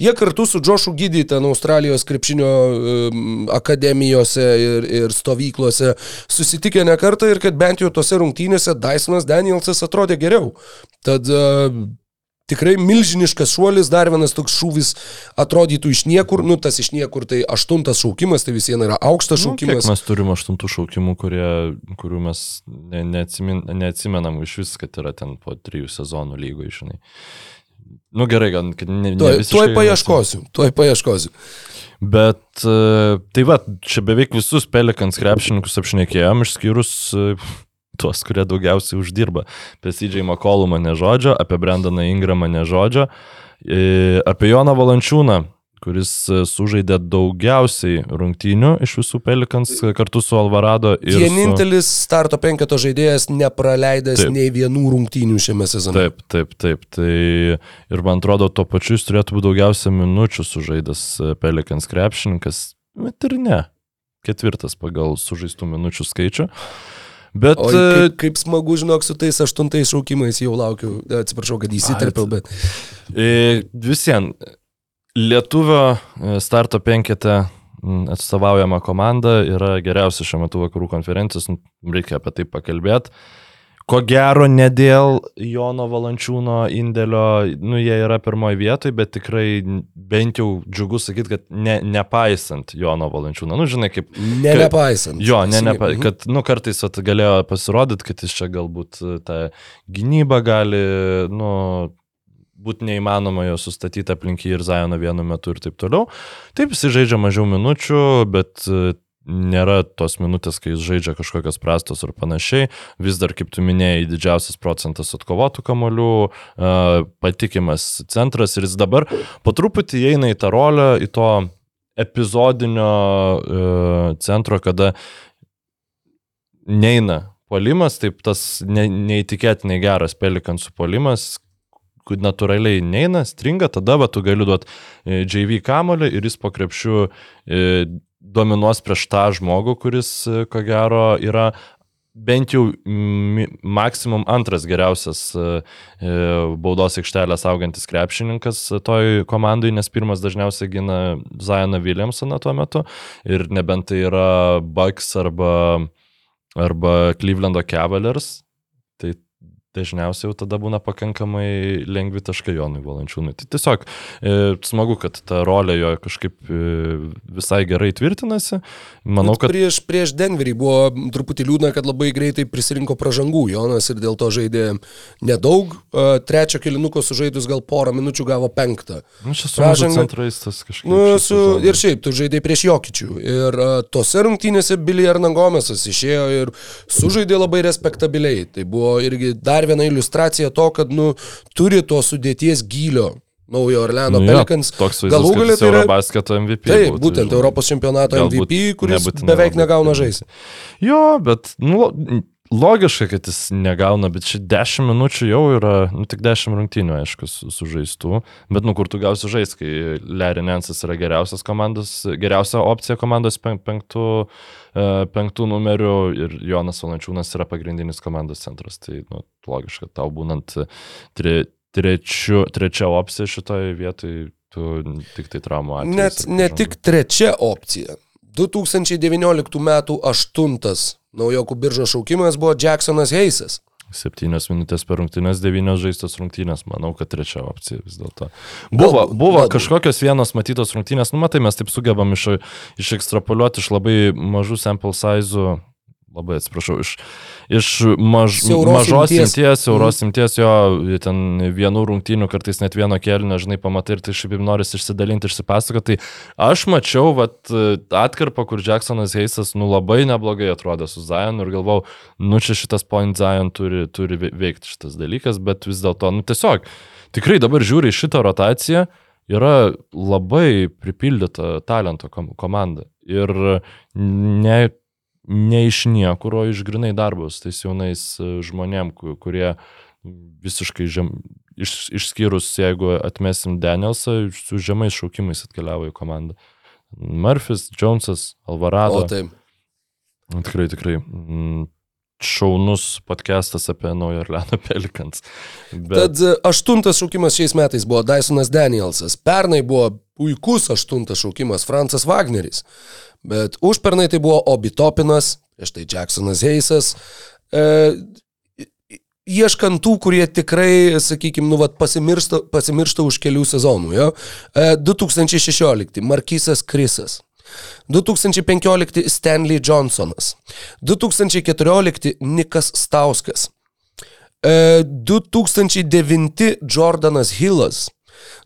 Jie kartu su Džošu Gydį ten Australijos krepšinio akademijose ir, ir stovyklose susitikė ne kartą ir kad bent jau tose rungtynėse Dysonas Danielsas atrodė geriau. Tad uh, tikrai milžiniškas šuolis, dar vienas toks šūvis atrodytų iš niekur, nu tas iš niekur tai aštuntas šaukimas, tai vis viena yra aukštas Nu, šaukimas. mes turime aštuntų šaukimų, kurie, kurių mes ne, neatsimin, neatsimenam iš vis, kad yra ten po trijų sezonų lygoje, žinai. Nu gerai, gal kad ne, ne Tuoj, tuoj paieškosiu, tuoj paieškosiu. Bet e, tai va, čia beveik visus pelikans krepšininkus apšnekėjom, išskyrus e, tuos, kurie daugiausiai uždirba. Apie CJ McCollumą ne žodžio, apie Brendaną Ingramą ne žodžio, e, apie Joną Valančiūną, kuris e, sužaidė daugiausiai rungtynių iš visų pelikans e, kartu su Alvarado ir Vienintelis starto penketo žaidėjas nepraleidęs Taip. nei vienų rungtynių šiame su... sezone. Taip, taip, taip. Tai ir man atrodo, tuo pačiu jis turėtų būti daugiausia minučių sužaidęs e, pelikans krepšininkas, bet ir ne. Ketvirtas pagal sužaistų minučių skaičių. Bet O e, kaip, kaip smagu, žinok, su tais aštuntais šaukimais jau laukiu. Atsiprašau, kad įsiterpiau, bet... Visien, lietuvio e, starto penkete m, atstovaujama komanda yra geriausia šiuo metu vakarų konferencijos, nu, reikia apie tai pakalbėti. Ko gero, ne dėl Jono Valančiūno indėlio, nu jie yra pirmoji vietoje, bet tikrai bent jau džiugu sakyti, kad ne, nepaisant Jono Valančiūno, nu žinai, kaip Ne, Ka- nepaisant. Jo, ne, ne, Mhm. kad, nu, kartais vat, galėjo pasirodyti, kad jis čia galbūt e, tą gynybą gali, nu, būti neįmanoma jo sustatyti aplink jį ir Zajoną vienu metu ir taip toliau. Taip, jis žaidžia mažiau minučių, bet e, nėra tos minutės, kai jis žaidžia kažkokios prastos ar panašiai. Vis dar, kaip tu minėjai, didžiausias procentas atkovotų kamolių, e, patikimas centras ir jis dabar po truputį įeina į tą rolę, į to epizodinio e, centro, kada neina polimas, taip tas ne, neįtikėtinai geras pelikansų polimas, natūraliai neina, stringa, tada va, tu gali duoti JV kamolį ir jis po krepšių e, dominuos prieš tą žmogų, kuris, e, ko gero, yra bent jau maksimum antras geriausias e, e, baudos aikštelės augantis krepšininkas toj komandai, nes pirmas dažniausiai gina Zajaną Williamsoną tuo metu. Ir nebent tai yra Bucks arba, arba Clevelando Cavaliers, dažniausiai jau tada būna pakankamai lengvi taškai Jonui Valančiūnui. Tai tiesiog e, smagu, kad ta rolė jo kažkaip e, visai gerai tvirtinasi. Manau, kad prieš, prieš Denverį buvo truputį liūdna, kad labai greitai prisirinko pražangų Jonas ir dėl to žaidė nedaug. E, Trečio kilinuko sužaidus gal porą minučių gavo penktą. nu, čia su pražanga- centrais tas kažkaip. Nu, su, ir šiaip, tu žaidai prieš Jokičių. Ir uh, tose rungtynėse Billy Ernangomesas išėjo ir sužaidė labai respektabiliai. Tai buvo irgi dar viena iliustracija to, kad, nu, turi to sudėties gylio naujo Orleano Nu Pelikans. Galų galia tai yra... Eurobasketo MVP. Taip, būtų, būtent žinai. Europos čempionato Galbūt MVP, kuris nebūtinai beveik labai negauna žaisti. Jo, bet nu, logiška, kad jis negauna, bet čia 10 minučių jau yra, nu tik 10 rungtynių, aišku, su- sužaistų. Bet nu kur tu gausi žaisti, kai Larry Nensas yra geriausias komandos, geriausia opcija komandos pen, penktų, e, penktų numerių ir Jonas Valančiūnas yra pagrindinis komandos centras. Tai nu, logiška, tau būnant tre, trečiu, trečia opcija šitoje vietoje, tu tik tai traumų atveju. Net ne tik trečia opcija. 2019 m. 8 naujokų biržos šaukimas buvo Jacksonas Heisas. Septynios minutės per rungtynės, devynios žaistos rungtynės, manau, kad trečia opcija vis dėlto. Buvo, Galbūt, buvo galbūt. kažkokios vienos matytos rungtynės, nu matai, mes taip sugebam iš, išekstrapoliuoti iš labai mažų sample size, labai atsiprašau, iš, iš maž, Siauros mažos imties. siauros imties, jo, ten vienų rungtynių, kartais net vieno kelnio, žinai, pamatai ir tai šiaip noris išsidalinti, išsipasakoti. Tai aš mačiau, vat, atkarpą, kur Jacksonas Heisas, nu labai neblogai atrodė su Zion ir galvau, nu čia šitas point Zion turi, turi ve- veikti šitas dalykas, bet vis dėlto, nu tiesiog, tikrai dabar žiūri šitą rotaciją, yra labai pripildyta talento kom komanda. Ir ne, ne iš niekur, o iš grinai darbus, tais jaunais e, žmonėm, ku- kurie visiškai žem, iš, išskyrus, jeigu atmesim Danielsą, su žemais šaukimais atkeliavo į komandą. Murphys, Jonesas, Alvarado. O taip. Tikrai, tikrai. mm, Šaunus podcastas apie Naują Orleano Pelikans. Bet Tad e, aštuntas šaukimas šiais metais buvo Dysonas Danielsas. Pernai buvo puikus aštuntas šaukimas Francas Wagneris. Bet užpernai tai buvo Obi Topinas, prieš tai Jacksonas Heisas. E, ieškant tų, kurie tikrai, sakykime, nu, vat, pasimiršta, pasimiršta už kelių sezonų. Jo? E, 2016 Markysas Krisas. 2015 Stanley Johnsonas. 2014 Nikas Stauskas. E, 2009 Jordanas Hillas.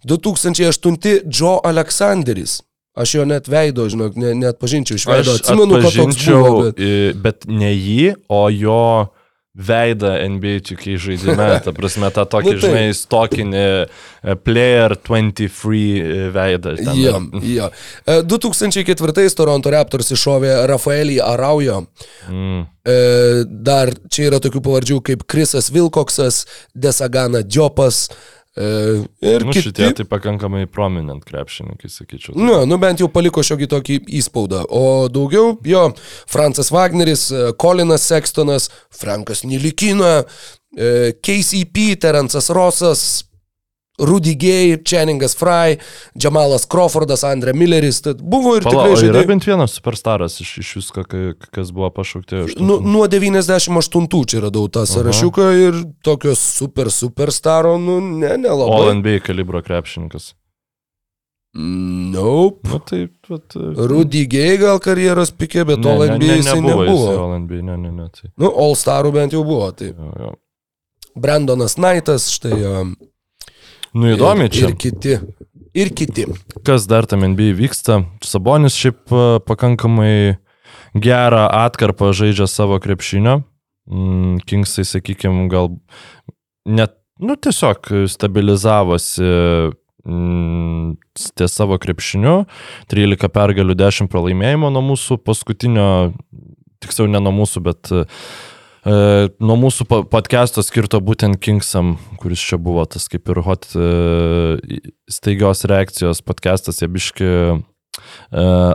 2008 Joe Aleksanderis. Aš jo net veido, žinok, ne, net pažinčiau iš veido. Aš Atsimenu, kad toks buvo. Bet... bet ne jį, o jo veidą NBA čiukiai žaidime. Ta prasme, tą tokį, (laughs) Nu, taip. žinai, stokinį e, Player 23 veidą. ten. Jo, jo. E, 2004 Toronto Raptors iššovė Rafaelį Araujo. Mm. E, Dar čia yra tokių pavardžių kaip Krisas Vilkoksas, Desagana Diopas e, ir Nu, kiti. šitie tai pakankamai prominent krepšininkai, sakyčiau. Nu, nu, bent jau paliko šiokį tokį įspaudą. O daugiau, jo, Francas Wagneris, e, Kolinas Sextonas, Frankas Nilikina, e, KCP, Terencas Rosas, Rudy Gay, Channingas Fry, Jamalas Crawfordas, Andre Milleris. Tad buvo ir Pala, tikrai o yra žaidėjai. bent vienas superstaras iš, iš visko, kas buvo pašaukti. Nu, nuo 98 čia radau tą sąrašiuką ir tokio super superstaro, nu, ne, nelabai. NBA kalibro krepšininkas. Nope. Nu, tai, bet, Rudy Gay gal karjeros pikė, bet All NBA jisai nebuvo. jisai All NBA, ne, ne, ne. Tai, Nu, All Starų bent jau buvo. Tai jo, jo. Brandonas Knightas, štai. um, Nu, įdomi ir, čia. Ir kiti. Ir kiti. kas dar tam NBA vyksta. Sabonis šiaip e, pakankamai gerą atkarpą žaidžia savo krepšinio. Mm, Kingsai, sakykime, gal net, nu tiesiog stabilizavosi mm, ties savo krepšiniu. 13 pergalių, 10 pralaimėjimo nuo mūsų paskutinio, tiksliau ne nuo mūsų, bet e, nuo mūsų po- podcast'o skirto būtent Kingsam, kuris čia buvo tas kaip ir hot e, staigios reakcijos podcast'as, jie biški e,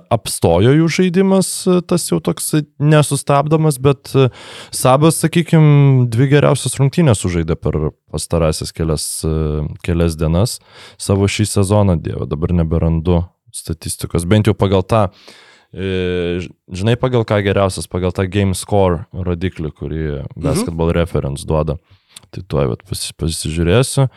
apstojo jų žaidimas, e, tas jau toks nesustabdomas, bet e, Sabas, sakykime, dvi geriausias rungtynės sužaidė per pastarąsias kelias, e, kelias dienas savo šį sezoną, dieve, dabar neberandu statistikos, bent jau pagal tą E, Žinai, pagal ką geriausias, pagal tą game score rodiklį, kurį basketball reference duoda. Tai tuoj pasi, pasižiūrėsiu.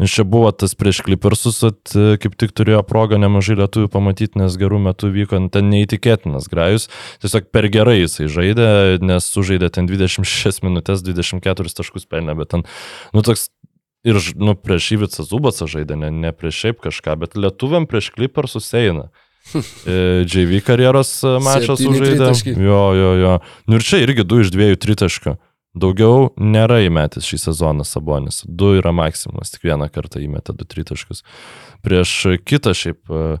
Ir čia buvo tas prieš klipersus, at, e, kaip tik turėjo progą nemažai lietuvių pamatyti, nes gerų metų vyko ten neįtikėtinas grajus. Tiesiog per gerai jisai žaidė, nes sužaidė ten 26 minutės, 24 taškus pelnė, bet ten, nu toks ir, nu, prieš Įvicą Zubacą žaidė, ne, ne prieš šiaip kažką, bet lietuviam prieš klipersus eina. E, JV karjeros e, mačas tritaškiai. Jo, jo, jo. Nu ir čia irgi 2 iš 2 tritaškių. Daugiau nėra įmetęs šį sezoną Sabonis. 2 yra maksimumas, tik vieną kartą įmetė 2 tritaškius. Prieš kitą šiaip e,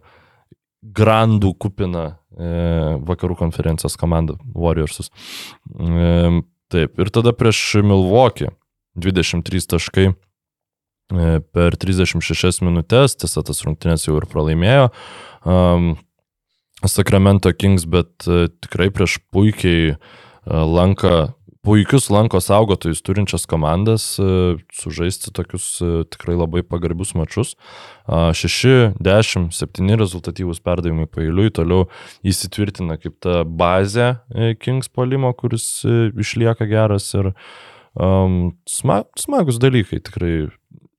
grandų kupiną e, vakarų konferencijos komandą Warriorsus. E, taip, ir tada prieš Milwaukee 23 taškai e, per 36 minutės, tiesa, tas rungtynės jau ir pralaimėjo. Um, Sacramento Kings, bet e, tikrai prieš puikiai e, lanka, puikius lanko saugotojus turinčias komandas e, sužaisti tokius e, tikrai labai pagarbius mačius. 6, 10, 7 rezultatyvūs perdavimai pailiui, toliau įsitvirtina kaip ta bazė e, Kings polimo, kuris e, išlieka geras ir um, sma, smagus dalykai tikrai.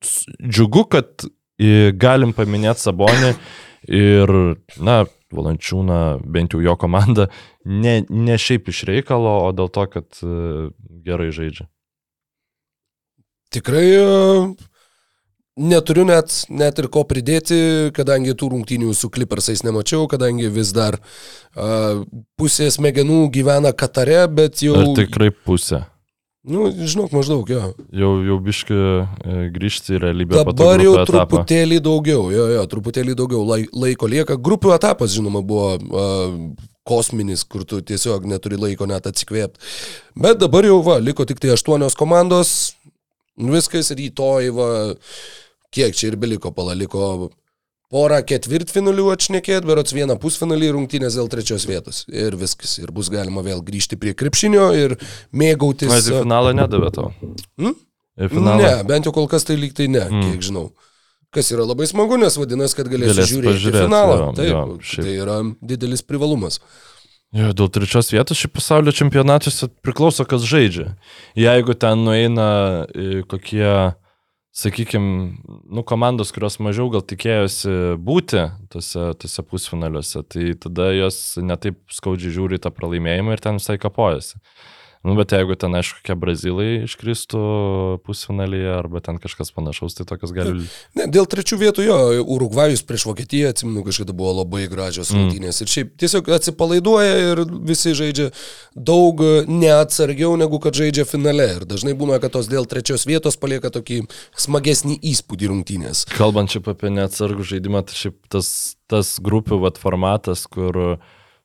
Džiugu, kad galim paminėti Sabonį ir, na, Valančiūną, bent jau jo komanda, ne, ne šiaip iš reikalo, o dėl to, kad e, gerai žaidžia. Tikrai e, neturiu net, net ir ko pridėti, kadangi tų rungtynių su Clippersais nemačiau, kadangi vis dar uh, pusė smegenų gyvena Katare, bet jau... Ar tikrai pusė? Nu, žinok, maždaug, jo. Jau, jau biški e, grįžti į realybę. Dabar jau etapą. truputėlį daugiau, jo, jo, truputėlį daugiau lai, laiko lieka. Grupių etapas, žinoma, buvo uh, kosminis, kur tu tiesiog neturi laiko net atsikvėpti. Bet dabar jau, va, liko tik tai aštuonios komandos, viskas rytoj, va, kiek čia ir beliko, palaliko porą ketvirtfinalių atšnekėt, berots vieną pusfinalį rungtynės dėl trečios vietos. Ir viskas. Ir bus galima vėl grįžti prie krepšinio ir mėgautis. Na, į finalą nedavė tau. Hmm? Finalą. Ne, bent jau kol kas tai lyg tai ne, Mm. kiek žinau. Kas yra labai smagu, nes vadinasi, kad galėsi Galėsi žiūrėti pažiūrėti, finalą. jo, Taip, jo, šiaip. tai yra didelis privalumas. Jo, dėl trečios vietos šį pasaulio čempionatuose priklauso, kas žaidžia. Jeigu ten nueina e, kokie, sakykime, nu, komandos, kurios mažiau gal tikėjosi būti tose, tose pusfinaliuose, tai tada jos netaip skaudžiai žiūri tą pralaimėjimą ir ten visai kapojasi. Nu, bet jeigu ten, aišku, kokie brazilai iškristų pusfinalyje arba ten kažkas panašaus, tai tokios gali... Ne, dėl trečių vietų jo, Urugvajus prieš Vokietiją, atsimenu, kažkada buvo labai gražios Mm. rungtynės. Ir šiaip tiesiog atsipalaiduoja ir visi žaidžia daug neatsargiau negu kad žaidžia finale. Ir dažnai būna, kad tos dėl trečios vietos palieka tokį smagesnį įspūdį rungtynės. Kalbant šiaip apie neatsargų žaidimą, tai šiaip tas, tas grupių vat, formatas, kur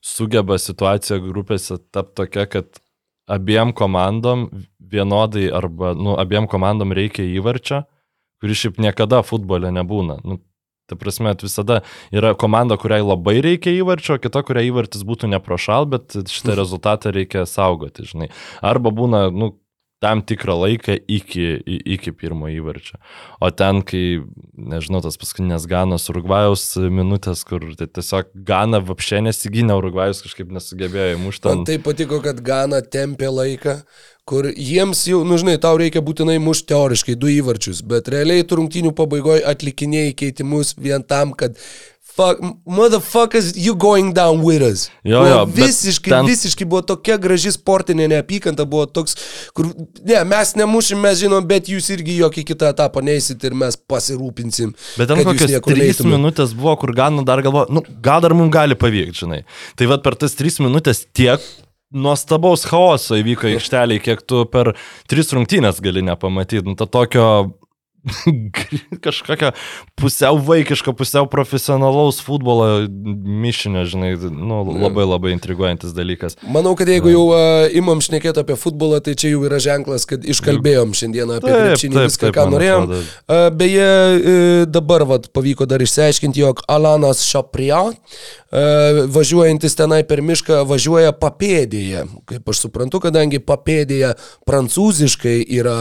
sugeba situacija grupėse tapti tokia, kad abiem komandom vienodai arba, nu, abiem komandom reikia įvarčio, kuris šiaip niekada futbole nebūna. Nu, Ta prasme, visada yra komanda, kuriai labai reikia įvarčio, o kita, kuriai įvartis būtų neprošal, bet šitą (laughs) rezultatą reikia saugoti, žinai. Arba būna, nu, tam tikrą laiką iki, iki pirmo įvarčio. O ten, kai, nežinau, tas paskutinės Ganos Urugvajaus minutės, kur tai tiesiog Gana vapšė nesigynė, Urugvajus kažkaip nesugebėjo įmušti. Man tai patiko, kad Gana tempė laiką, kur jiems jau, nu žinai, tau reikia būtinai mušti teoriškai du įvarčius, bet realiai tu rungtynių pabaigoje atlikinėjai keitimus vien tam, kad Fuck, motherfuckers, you going down with us. Jo, jo, visiškai, ten- visiškai buvo tokia graži sportinė neapykanta, buvo toks, kur, ne, mes nemušim, mes žinom, bet jūs irgi jokį kitą etapą neisit ir mes pasirūpinsim. Bet ten kokios niekur trys neitumėt. minutės buvo, kur Gana dar galvo, nu, gal dar mums gali pavykti, žinai. Tai vad per tas trys minutės tiek nuostabaus chaoso įvyko aikšteliai, kiek tu per tris rungtynės gali nepamatyti. Nu, to tokio (laughs) kažkokio pusiau vaikiško, pusiau profesionalaus futbolo mišinio, žinai, nu, labai labai intriguojantis dalykas. Manau, kad jeigu jau uh, imam šnekėti apie futbolą, tai čia jau yra ženklas, kad iškalbėjom šiandieną apie krepšinį viską, taip, ką norėjom. Uh, beje, uh, dabar vat, pavyko dar išsiaiškinti, jog Alanas Šapriat, uh, važiuojantis tenai per mišką, važiuoja papėdėje. Kaip aš suprantu, kadangi papėdėje prancūziškai yra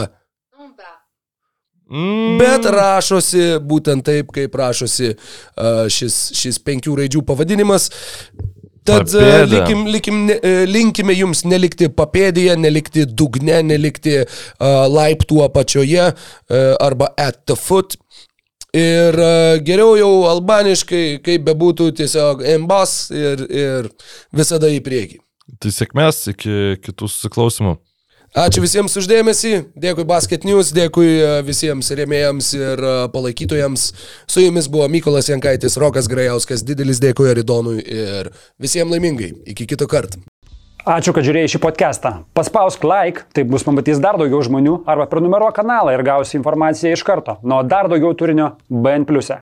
Mm, Bet rašosi būtent taip, kaip rašosi šis, šis penkių raidžių pavadinimas. Tad Papėda. likim, likim, e, linkime jums nelikti papėdėje, nelikti dugne, nelikti uh, laiptų apačioje uh, arba at the foot. Ir uh, geriau jau albaniškai, kaip bebūtų, tiesiog embas ir, ir visada į priekį. Tai sėkmės iki kitų susiklausimų. Ačiū visiems uždėmesį, dėkui Basket News, dėkui e, visiems rėmėjams ir e, palaikytojams. Su jumis buvo Mykolas Jankaitis, Rokas Grajauskas, didelis dėkui Aridonui ir visiems laimingai. Iki kito karto. Ačiū, kad žiūrėjai šį podcastą. Paspausk like, taip bus pamatys dar daugiau žmonių, arba prenumeruok kanalą ir gausi informaciją iš karto. Nuo dar daugiau turinio BN ⁇. e.